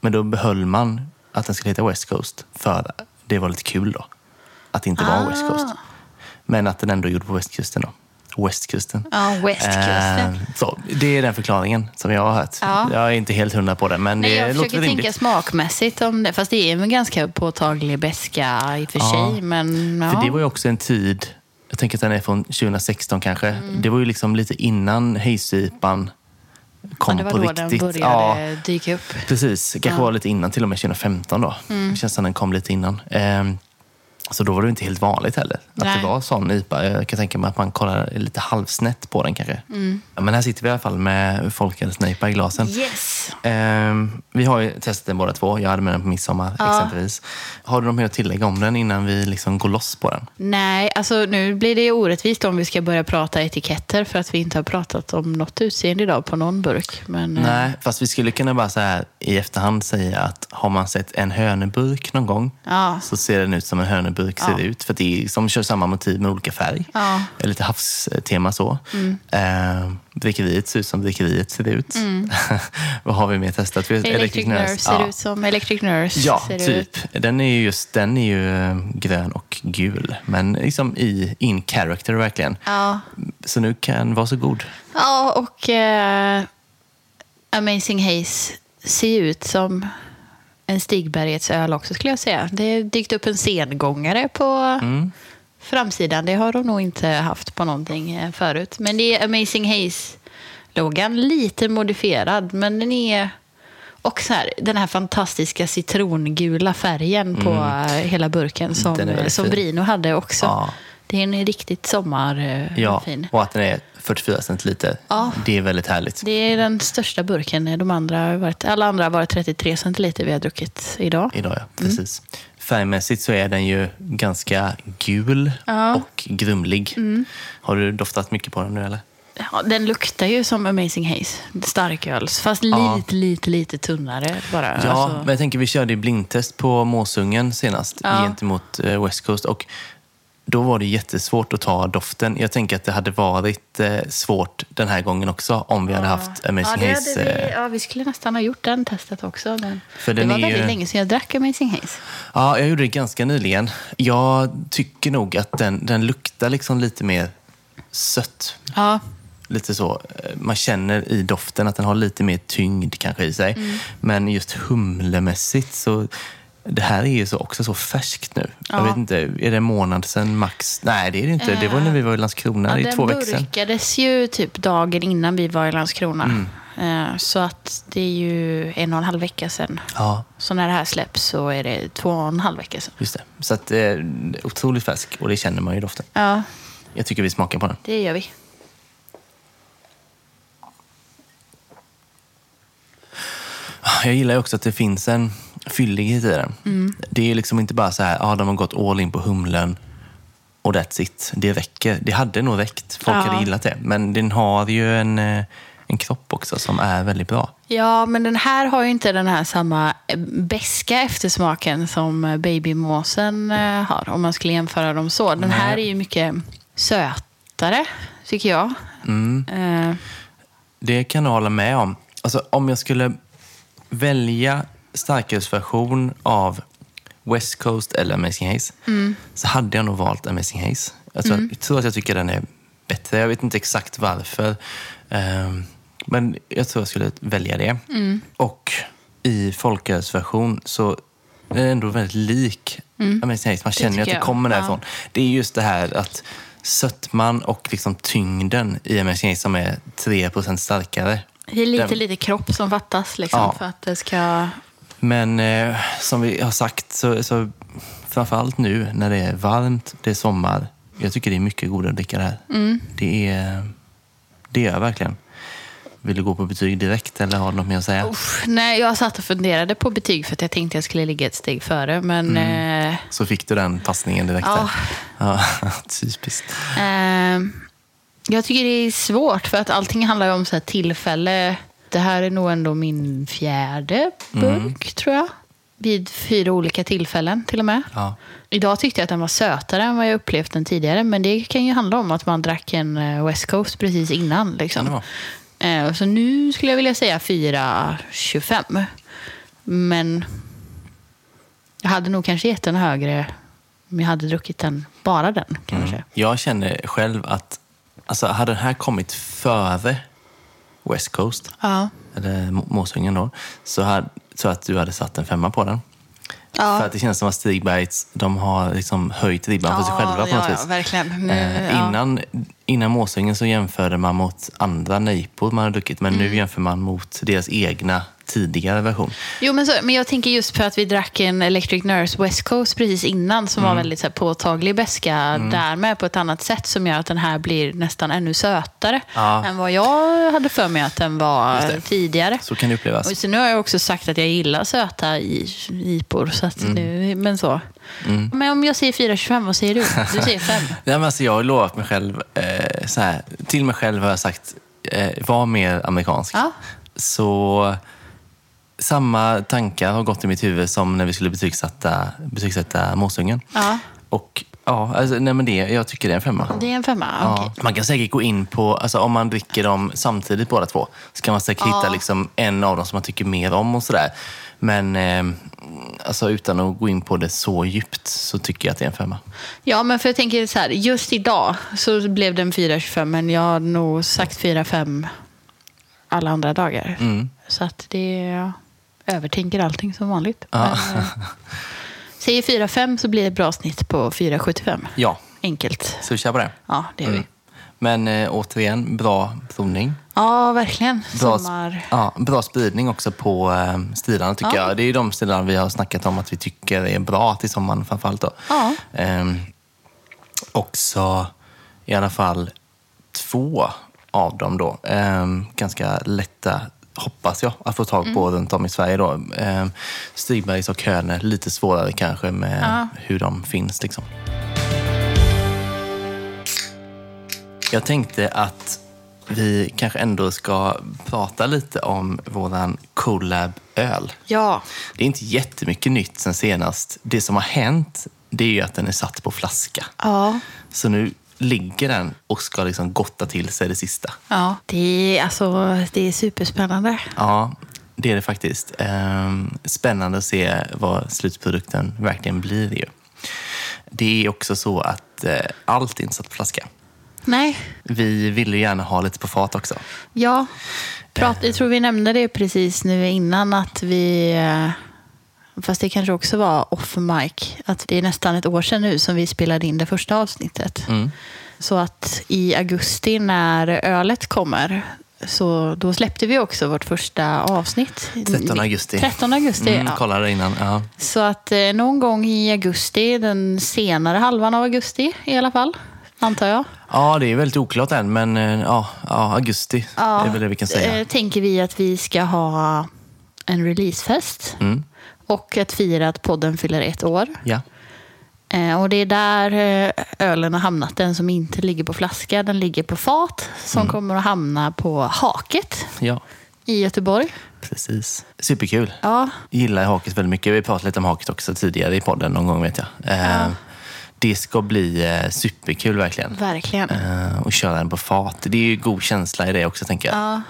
Men då behöll man att den skulle heta West Coast för det var lite kul då. Att det inte var en West Coast. Ah. Men att den ändå gjorde på västkusten då. Westkusten. Ja, Westkusten. Eh, så, det är den förklaringen som jag har hört. Ja. Jag är inte helt hundra på det, men Nej, det jag låter försöker väl tänka rimligt. smakmässigt om det. Fast det är en ganska påtaglig beska i och för Ja. sig. Men, ja. För det var ju också en tid, jag tänker att den är från 2016 kanske. Mm. Det var ju liksom lite innan Hayes-IPan kom ja, det var på då riktigt. den Ja, började dyka upp. Precis, kanske Ja. var lite innan, till och med 2015 då. Mm. Det känns som den kom lite innan. Ehm, så då var det inte helt vanligt heller. Att Nej. det var sån IPA. Jag kan tänka mig att man kollar lite halvsnett på den kanske. Mm. Men här sitter vi i alla fall med folkölsnejpa i glasen. Yes. Ehm, vi har ju testat den båda två. Jag hade med den på midsommar Ja. exempelvis. Har du något mer att tillägga om den innan vi liksom går loss på den? Nej, alltså nu blir det orättvist om vi ska börja prata etiketter för att vi inte har pratat om något utseende idag på någon burk. Men, eh, Nej, fast vi skulle kunna bara så här i efterhand säga att har man sett en hörneburk någon gång Ja. så ser den ut som en hörneburk ser Ja. ut. För det är som kör samma motiv med olika färg. Ja. Lite havstema så. Mm. Eh, drickeriet ser ut som drickeriet ser ut. Vad har vi mer testat? Mm. Electric, Nurse ser Ja. ut som Electric Nurse. Ja, typ. Ut. Den är ju just den är ju eh, grön och gul. Men liksom i in character verkligen. Ja. Så nu kan, varsågod. ja, och eh, Amazing Haze ser ut som en Stigbergets öl också skulle jag säga. Det har dykt upp en sengångare på Mm. framsidan. Det har de nog inte haft på någonting eh, förut. Men det är Amazing Haze-loggan. Lite modifierad, men den är... Och så här, den här fantastiska citrongula färgen på eh, hela burken som, Mm. Som. Brino hade också. Ja. Det är en riktigt sommarfin. Ja, fin. och att den är 44 centiliter. Ja. Det är väldigt härligt. Det är den största burken. De andra varit, alla andra har varit 33 centiliter vi har druckit idag. Idag, ja. Mm. Precis. Färgmässigt så är den ju ganska gul Ja. Mm. och grumlig. Har du doftat mycket på den nu eller? Ja, den luktar ju som Amazing Haze. Starköls. Fast Ja. lite, lite, lite tunnare bara. Ja, Alltså, men jag tänker vi körde ju blindtest på Måsungen senast Ja. gentemot eh, West Coast. Och då var det jättesvårt att ta doften. Jag tänker att det hade varit eh, svårt den här gången också om vi hade haft Amazing ja, Haze. vi, eh, ja, vi skulle nästan ha gjort den testet också. Men För det den var väldigt ju- länge sedan jag drack Amazing Haze. Ja, jag gjorde det ganska nyligen. Jag tycker nog att den, den luktar liksom lite mer sött. Ja, Lite så. eh, Man känner i doften att den har lite mer tyngd kanske i sig. Mm. Men just humlemässigt så... Det här är ju så, också så färskt nu. Jag Ja. vet inte, är det en månad sedan max? Nej, det är det inte. Det var när vi var i Landskrona. ja det är den två veckor sedan. burkades ju typ dagen innan vi var i Landskrona. Mm. Eh, Så att det är ju en och en halv vecka sedan. Ja, Så när det här släpps så är det två och en halv vecka sedan. just det. Så att, eh, otroligt färsk och det känner man ju i doften. Ja, Jag tycker vi smakar på den. det gör vi. Jag gillar också att det finns en fyllighet i den. Mm. Det är liksom inte bara så här, ah, de har gått all in på humlen och that's it. Det räcker. Det hade nog räckt. Folk Ja. hade gillat det. Men den har ju en, eh, en kropp också som är väldigt bra. Ja, men den här har ju inte den här samma eh, beska eftersmaken som eh, babymåsen har, om man skulle jämföra dem så. Den här är ju mycket sötare, tycker jag. Mm. Eh, Det kan jag hålla med om. Alltså, om jag skulle välja starkölsversion av West Coast eller Amazing Haze så hade jag nog valt Amazing Haze. Jag tror, jag tror att jag tycker den är bättre. Jag vet inte exakt varför. Ehm, men jag tror jag skulle välja det. Och i folkölsversion så är den ändå väldigt lik Amazing Haze. Man känner att det jag. kommer Ja. därifrån. Det är just det här att sötman och liksom tyngden i Amazing Haze som är 3% starkare. Det är lite, Den- lite kropp som fattas liksom, Ja. för att det ska... Men eh, som vi har sagt, så, så framförallt nu när det är varmt, det är sommar. Jag tycker det är mycket dricka det här. Mm. Det är det är jag verkligen. Vill du gå på betyg direkt eller har du något mer att säga? Uff, nej, jag satt och funderade på betyg för att jag tänkte jag skulle ligga ett steg före. Men eh, Så fick du den passningen direkt Ja. där. Ja, typiskt. eh, jag tycker det är svårt för att allting handlar om så här tillfälle. Det här är nog ändå min fjärde burk, tror jag. Vid fyra olika tillfällen till och med. Ja. Idag tyckte jag att den var sötare än vad jag upplevt den tidigare. Men det kan ju handla om att man drack en eh, West Coast precis innan. Liksom. Eh, Så nu skulle jag vilja säga 4,25. Men jag hade nog kanske gett den högre om jag hade druckit den, bara den kanske. Jag känner själv att alltså, hade den här kommit före West Coast, Ja. eller Må- Måsungen då, så hade, så att du hade satt en femma på den. Ja. För att det känns som att Stigbergs, de har liksom höjt ribban för sig själva på ja, något ja, vis. verkligen. Nu, Eh, ja. innan, innan Måsungen så jämförde man mot andra nejpor man har druckit, men Mm. nu jämför man mot deras egna tidigare version. Jo, men, så, men jag tänker just för att vi drack en Electric Nurse West Coast precis innan som Mm. var väldigt så här, påtaglig beska därmed på ett annat sätt som gör att den här blir nästan ännu sötare Ja. än vad jag hade för mig att den var tidigare. Så kan det upplevas. Och så nu har jag också sagt att jag gillar söta i- IPor. Så att Mm. nu, men så. Men om jag säger 4,25, vad säger du? Du säger 5. Nej, men alltså, jag har lovat mig själv, eh, så här, till mig själv har jag sagt, eh, var mer amerikansk. Ja. Så samma tankar har gått i mitt huvud som när vi skulle betygsätta, betygsätta Måsungen. Ja, Och ja, alltså, nej, men det, jag tycker det är en femma. det är en femma. Ja. Man kan säkert gå in på, alltså om man dricker dem samtidigt båda två, så kan man säkert Ja. hitta liksom en av dem som man tycker mer om och sådär. Men eh, alltså utan att gå in på det så djupt så tycker jag att det är en femma. Ja, men för jag tänker så här, just idag så blev det en 4,25 men jag har nog sagt 4,5 alla andra dagar. Mm. Så att det övertänker allting som vanligt. Ja. Men, eh, säger 4,5 så blir det ett bra snitt på 4,75. Ja, Enkelt. så vi kör på det. Ja, det är Mm. vi. Men eh, återigen, bra provning. Ja, verkligen. Bra, Sommar. ja, bra spridning också på eh, stilarna tycker Ja. jag. Det är ju de stilarna vi har snackat om att vi tycker är bra till sommaren framförallt. Då. Ja. Ehm, också i alla fall två av dem då. Ehm, ganska lätta, hoppas jag, att få tag på Mm. runt om i Sverige. Då. Ehm, Stigbergs och Höne, lite svårare kanske med Ja. hur de finns. Liksom. Jag tänkte att vi kanske ändå ska prata lite om våran collab-öl. Ja. Det är inte jättemycket nytt sen senast. Det som har hänt, det är ju att den är satt på flaska. Ja. Så nu ligger den och ska liksom gotta till sig det sista. Ja. Det är, alltså, det är superspännande. Ja, det är det faktiskt. Ehm, Spännande att se vad slutprodukten verkligen blir ju. Det är också så att eh, allt är inte satt på flaska. Nej. Vi ville ju gärna ha lite på fat också. Ja, Prat, jag tror vi nämnde det precis nu innan att vi, eh, fast det kanske också var off mic, att det är nästan ett år sedan nu som vi spelade in det första avsnittet. Mm. Så att i augusti när ölet kommer, så då släppte vi också vårt första avsnitt. 13 augusti. 13 augusti, Mm, ja. kollade innan. Ja. Så att eh, någon gång i augusti, den senare halvan av augusti i alla fall, antar jag. ja, det är väldigt oklart än, men eh, ja, ja, augusti är väl det vi kan säga. eh, tänker vi att vi ska ha en releasefest. Mm. Och att fira att podden fyller ett år. Ja. Eh, och det är där eh, ölen har hamnat. Den som inte ligger på flaska, den ligger på fat. Som Mm. kommer att hamna på Haket ja, i Göteborg. precis. Superkul. Ja, gillar Haket väldigt mycket. Vi pratade lite om Haket också tidigare i podden någon gång vet jag. Eh, Det ska bli superkul verkligen. verkligen. Och köra den på fat. Det är ju god känsla i det också tänker jag. Ja.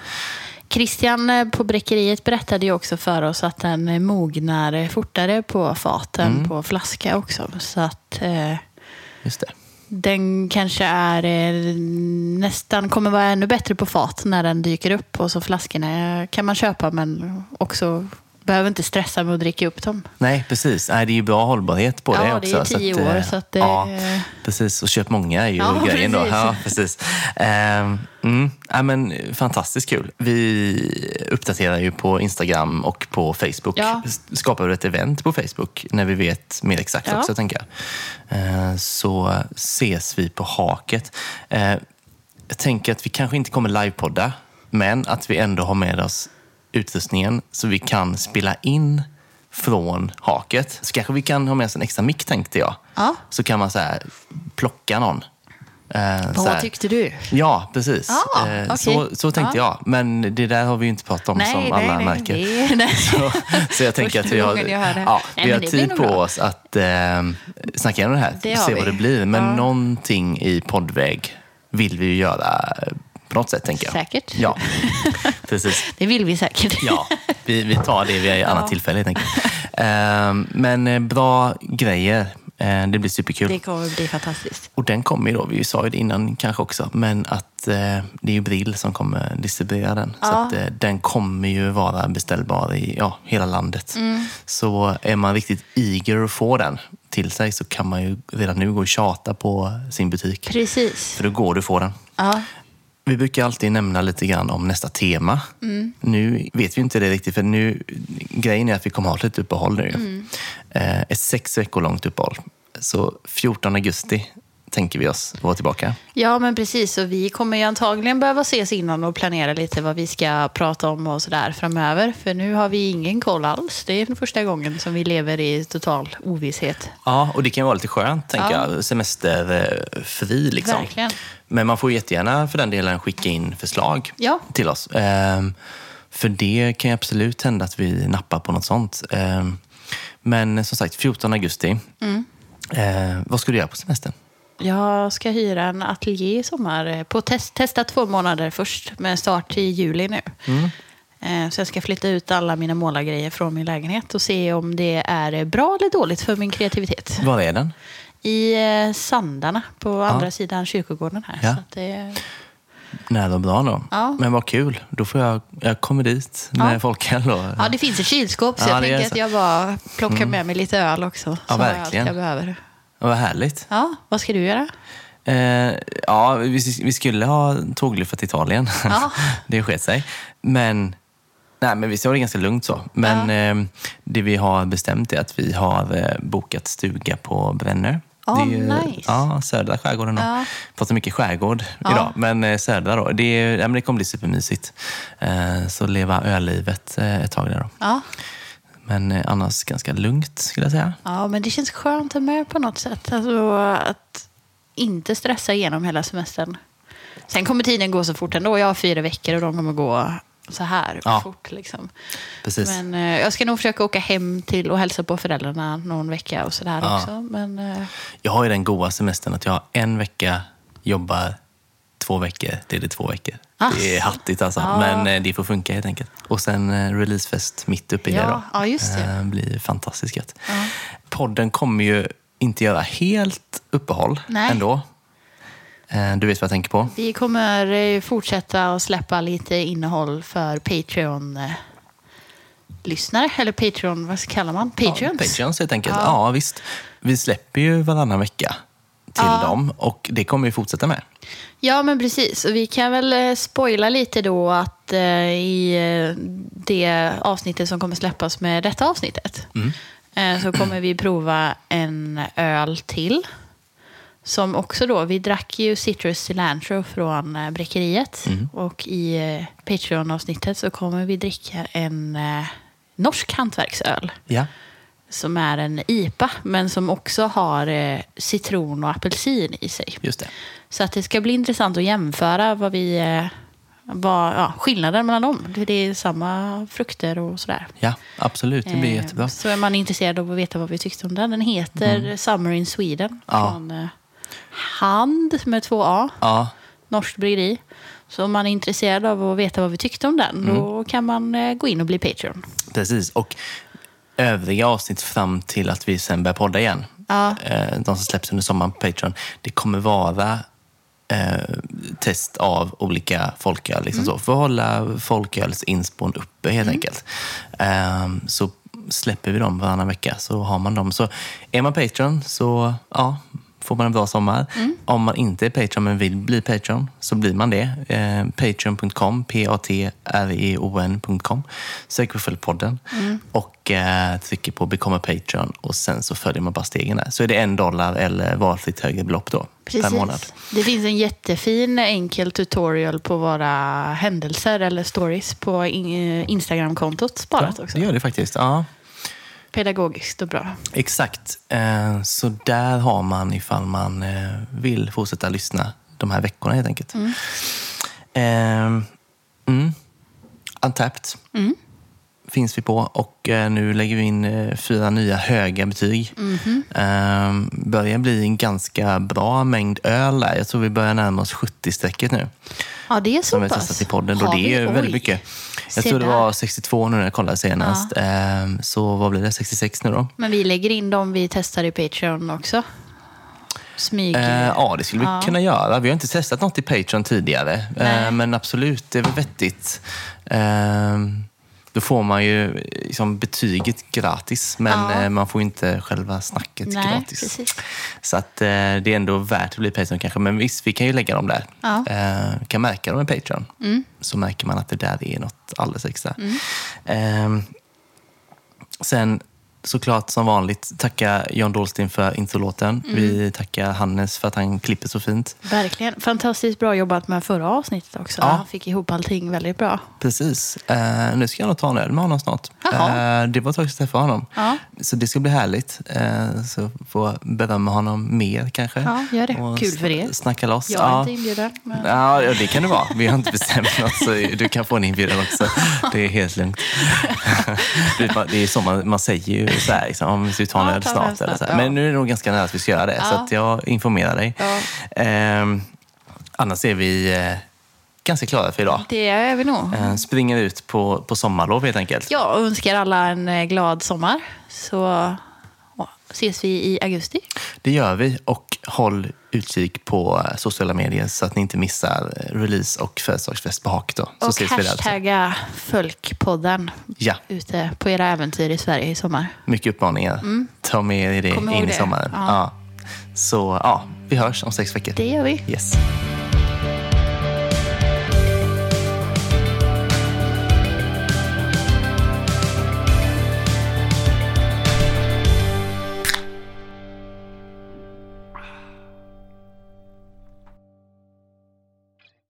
Christian eh, på Bräckeriet berättade ju också för oss att den mognar fortare på faten Mm. på flaska också. Så att eh, Just det. den kanske är eh, nästan kommer vara ännu bättre på fat när den dyker upp. Och så flaskorna kan man köpa men också behöver inte stressa med att dricka upp dem. Nej, precis. Nej, det är ju bra hållbarhet på Ja, det det är också. ju tio att, år, eh, så att det- Ja, precis. Och köp många är ju Ja, grejen då. precis. Ja, precis. Ehm, mm, ja, men, fantastiskt kul. Vi uppdaterar ju på Instagram och på Facebook. Ja. Skapar ett event på Facebook när vi vet mer exakt Ja. också, tänker jag. Ehm, så ses vi på haket. Ehm, jag tänker att vi kanske inte kommer livepodda, men att vi ändå har med oss utrustningen så vi kan spela in från haket. Så kanske vi kan ha med oss en extra mick tänkte jag. Ja. Så kan man så här, plocka någon. Eh, Vad tyckte du? Ja, precis. Ah, Eh, okej. så, så tänkte jag. Men det där har vi ju inte pratat om som alla märker. det- nej. Så, så jag tänker att vi har, ja, Nej, vi har tid på bra. oss att eh, snacka igenom det här. Det se vi. vad det blir. Men Ja. någonting i poddväg vill vi ju göra på något sätt, tänker jag. Säkert. Ja, precis. Det vill vi säkert. Ja, vi, vi tar det vid ett annat tillfälle enkelt. Ehm, men eh, bra grejer. Eh, det blir superkul. Det kommer bli fantastiskt. Och den kommer ju då, vi sa ju det innan kanske också, men att eh, det är ju Brill som kommer distribuera den. Så Ja. att eh, den kommer ju vara beställbar i ja, hela landet. Mm. Så är man riktigt eager att få den till sig så kan man ju redan nu gå och tjata på sin butik. Precis. För då går du få den. Ja. Vi brukar alltid nämna lite grann om nästa tema. Nu vet vi inte det riktigt, för nu, grejen är att vi kommer ha ett litet uppehåll nu. Eh, ett sex veckor långt uppehåll. Så 14 augusti tänker vi oss vara tillbaka. ja, men precis. Och vi kommer ju antagligen behöva ses innan och planera lite vad vi ska prata om och sådär framöver. För nu har vi ingen koll alls. Det är den första gången som vi lever i total ovisshet. Ja, och det kan vara lite skönt, tänker Ja. jag. Semesterfri liksom. Verkligen. Men man får jättegärna för den delen skicka in förslag Ja. till oss. Ehm, för det kan ju absolut hända att vi nappar på något sånt. Ehm, men som sagt, 14 augusti. Mm. Ehm, vad ska du göra på semestern? Jag ska hyra en ateljé i sommar. eh, På test, testa två månader först med start i juli nu. Eh, Så jag ska flytta ut alla mina målargrejer från min lägenhet och se om det är bra eller dåligt för min kreativitet. Var är den? I eh, Sandarna på andra sidan kyrkogården här. Ja. Så det, Nära och bra då. Ja. Men vad kul. Då får jag, jag kommer dit med Ja. folköl. Och, ja, det finns ett kylskåp så Ja, jag tänker så. att jag bara plockar med mig lite öl också. Ja, så har jag allt verkligen. jag behöver. Vad härligt. Ja, vad ska du göra? Eh, ja, vi, vi skulle ha tågluffat till Italien. Ja. det sket sig. Men, nej, men vi har det ganska lugnt så. Men eh, det vi har bestämt är att vi har eh, bokat stuga på Brännö. Ja, det är ju, nice. Ja, södra skärgården. Ja. Pratar mycket skärgård Ja. idag, men eh, södra då. Det, är, ja, det kommer bli supermysigt. Eh, så leva ölivet ett tag där då. Ja. Men eh, annars ganska lugnt skulle jag säga. ja, men det känns skönt med på något sätt. Alltså, att inte stressa igenom hela semestern. Sen kommer tiden gå så fort ändå. Jag har fyra veckor och de kommer gå så här Ja. fort. Liksom. Precis. Men eh, jag ska nog försöka åka hem till och hälsa på föräldrarna någon vecka och sådär Ja. också. Men eh, Jag har ju den goda semestern att jag har en vecka jobbar, två veckor, det är det två veckor. Asså. Det är hattigt alltså, Ja. men eh, det får funka helt enkelt. Och sen eh, releasefest mitt uppe i Ja, det då. ja, just det. Eh, blir fantastiskt gött. Ja. Podden kommer ju inte göra helt uppehåll Nej. ändå. Du vet vad jag tänker på? vi kommer fortsätta att släppa lite innehåll för Patreon-lyssnare. Eller Patreon, vad kallar man? Patreons? Ja, Patreons helt enkelt. Ja. Ja. visst. Vi släpper ju varannan vecka till Ja. dem och det kommer vi fortsätta med. Ja, men precis. Och vi kan väl eh, spoila lite då att eh, i eh, det avsnittet som kommer släppas med detta avsnittet eh, så kommer vi prova en öl till. Som också då, vi drack ju Citrus Cilantro från eh, Bräckeriet. Och i eh, Patreon-avsnittet så kommer vi dricka en norsk hantverksöl. Ja, Som är en IPA, men som också har eh, citron och apelsin i sig. just det. Så att det ska bli intressant att jämföra vad vi, eh, vad, ja, skillnaden mellan dem. Det är samma frukter och sådär. Ja, absolut. Det blir Eh, jättebra. Så är man intresserad av att veta vad vi tyckte om den. Den heter Summer in Sweden. Ja. Från eh, Hand med två A. Ja, Norskt bryggeri. Så om man är intresserad av att veta vad vi tyckte om den, Mm. då kan man eh, gå in och bli Patreon. Precis. Och övriga avsnitt fram till att vi sen börjar podda igen. Ja. Eh, De som släpps under sommaren på Patreon. Det kommer vara eh, test av olika folköl. Liksom så, för att hålla folkölsinspån uppe helt enkelt. Eh, så släpper vi dem varannan vecka så har man dem. Så är man Patreon så ja, får man en bra sommar. Om man inte är Patreon men vill bli Patreon så blir man det. Eh, Patreon.com, p-a-t-r-e-o-n.com. Sök på Följdpodden och eh, trycker på Become a Patreon och sen så följer man bara stegen där. Så är det en dollar eller valfritt högre belopp då per månad. Det finns en jättefin enkel tutorial på våra händelser eller stories på eh, Instagramkontot sparat också. Det gör det faktiskt. Ja. Pedagogiskt och bra. Exakt. Eh, Så där har man ifall man eh, vill fortsätta lyssna de här veckorna helt enkelt. Mm. Mm. Untapped finns vi på och eh, nu lägger vi in eh, fyra nya höga betyg. Eh, börjar bli en ganska bra mängd öl där. Jag tror vi börjar närma oss 70-strecket nu. Ja, det är så Som vi har pass. testat i podden. Och det är vi? väldigt Oj. mycket. Jag Se tror det var 62 nu när jag kollade senast. Eh, Så vad blir det? 66 nu då? Men vi lägger in dem vi testar i Patreon också. Smyg... Eh, ja, det skulle vi Ja. kunna göra. Vi har inte testat något i Patreon tidigare. Eh, men absolut, det är väl vettigt. Eh, då får man ju liksom, betyget gratis, men Ja. eh, man får inte själva snacket Nej, gratis. precis. Så att, eh, det är ändå värt att bli Patreon kanske. Men visst, vi kan ju lägga dem där. Ja. Eh, kan märka dem i Patreon. Så märker man att det där är något alldeles extra. Eh, sen såklart som vanligt tacka John Dahlsten för introlåten. Vi tackar Hannes för att han klipper så fint. Verkligen. Fantastiskt bra jobbat med förra avsnittet också. Ja. Han fick ihop allting väldigt bra. Precis. Eh, nu ska jag nog ta en öl med honom snart. Eh, det var ett tag sedan jag träffade honom. Ja. Så det ska bli härligt. Eh, så får berömma honom mer kanske. Ja, gör det. Och Kul för er. Snacka loss. Jag är Ja. inte inbjuden. Men... Ja, det kan det vara. Vi har inte bestämt något, så du kan få en inbjudan också. Det är helt lugnt. Du Det är så man, man säger ju så här, liksom, om vi ska ta en Ja, öl snart. Eller så här. ja. Men nu är det nog ganska nära att vi ska göra det, så Ja. att jag informerar dig. Ja. Ehm, annars är vi eh, ganska klara för idag. Det är vi nog. Eh, springer ut på, på sommarlov helt enkelt. Jag önskar alla en eh, glad sommar. Så ja, ses vi i augusti. Det gör vi och håll utkik på eh, sociala medier så att ni inte missar eh, release och födelsedagsfest på Hak. Då. Så och ses hashtagga Folkpodden Ja, ute på era äventyr i Sverige i sommar. mycket uppmaningar. Ta med er det in i sommaren. Ja. Ja. Så ja, vi hörs om sex veckor. Det gör vi. Yes.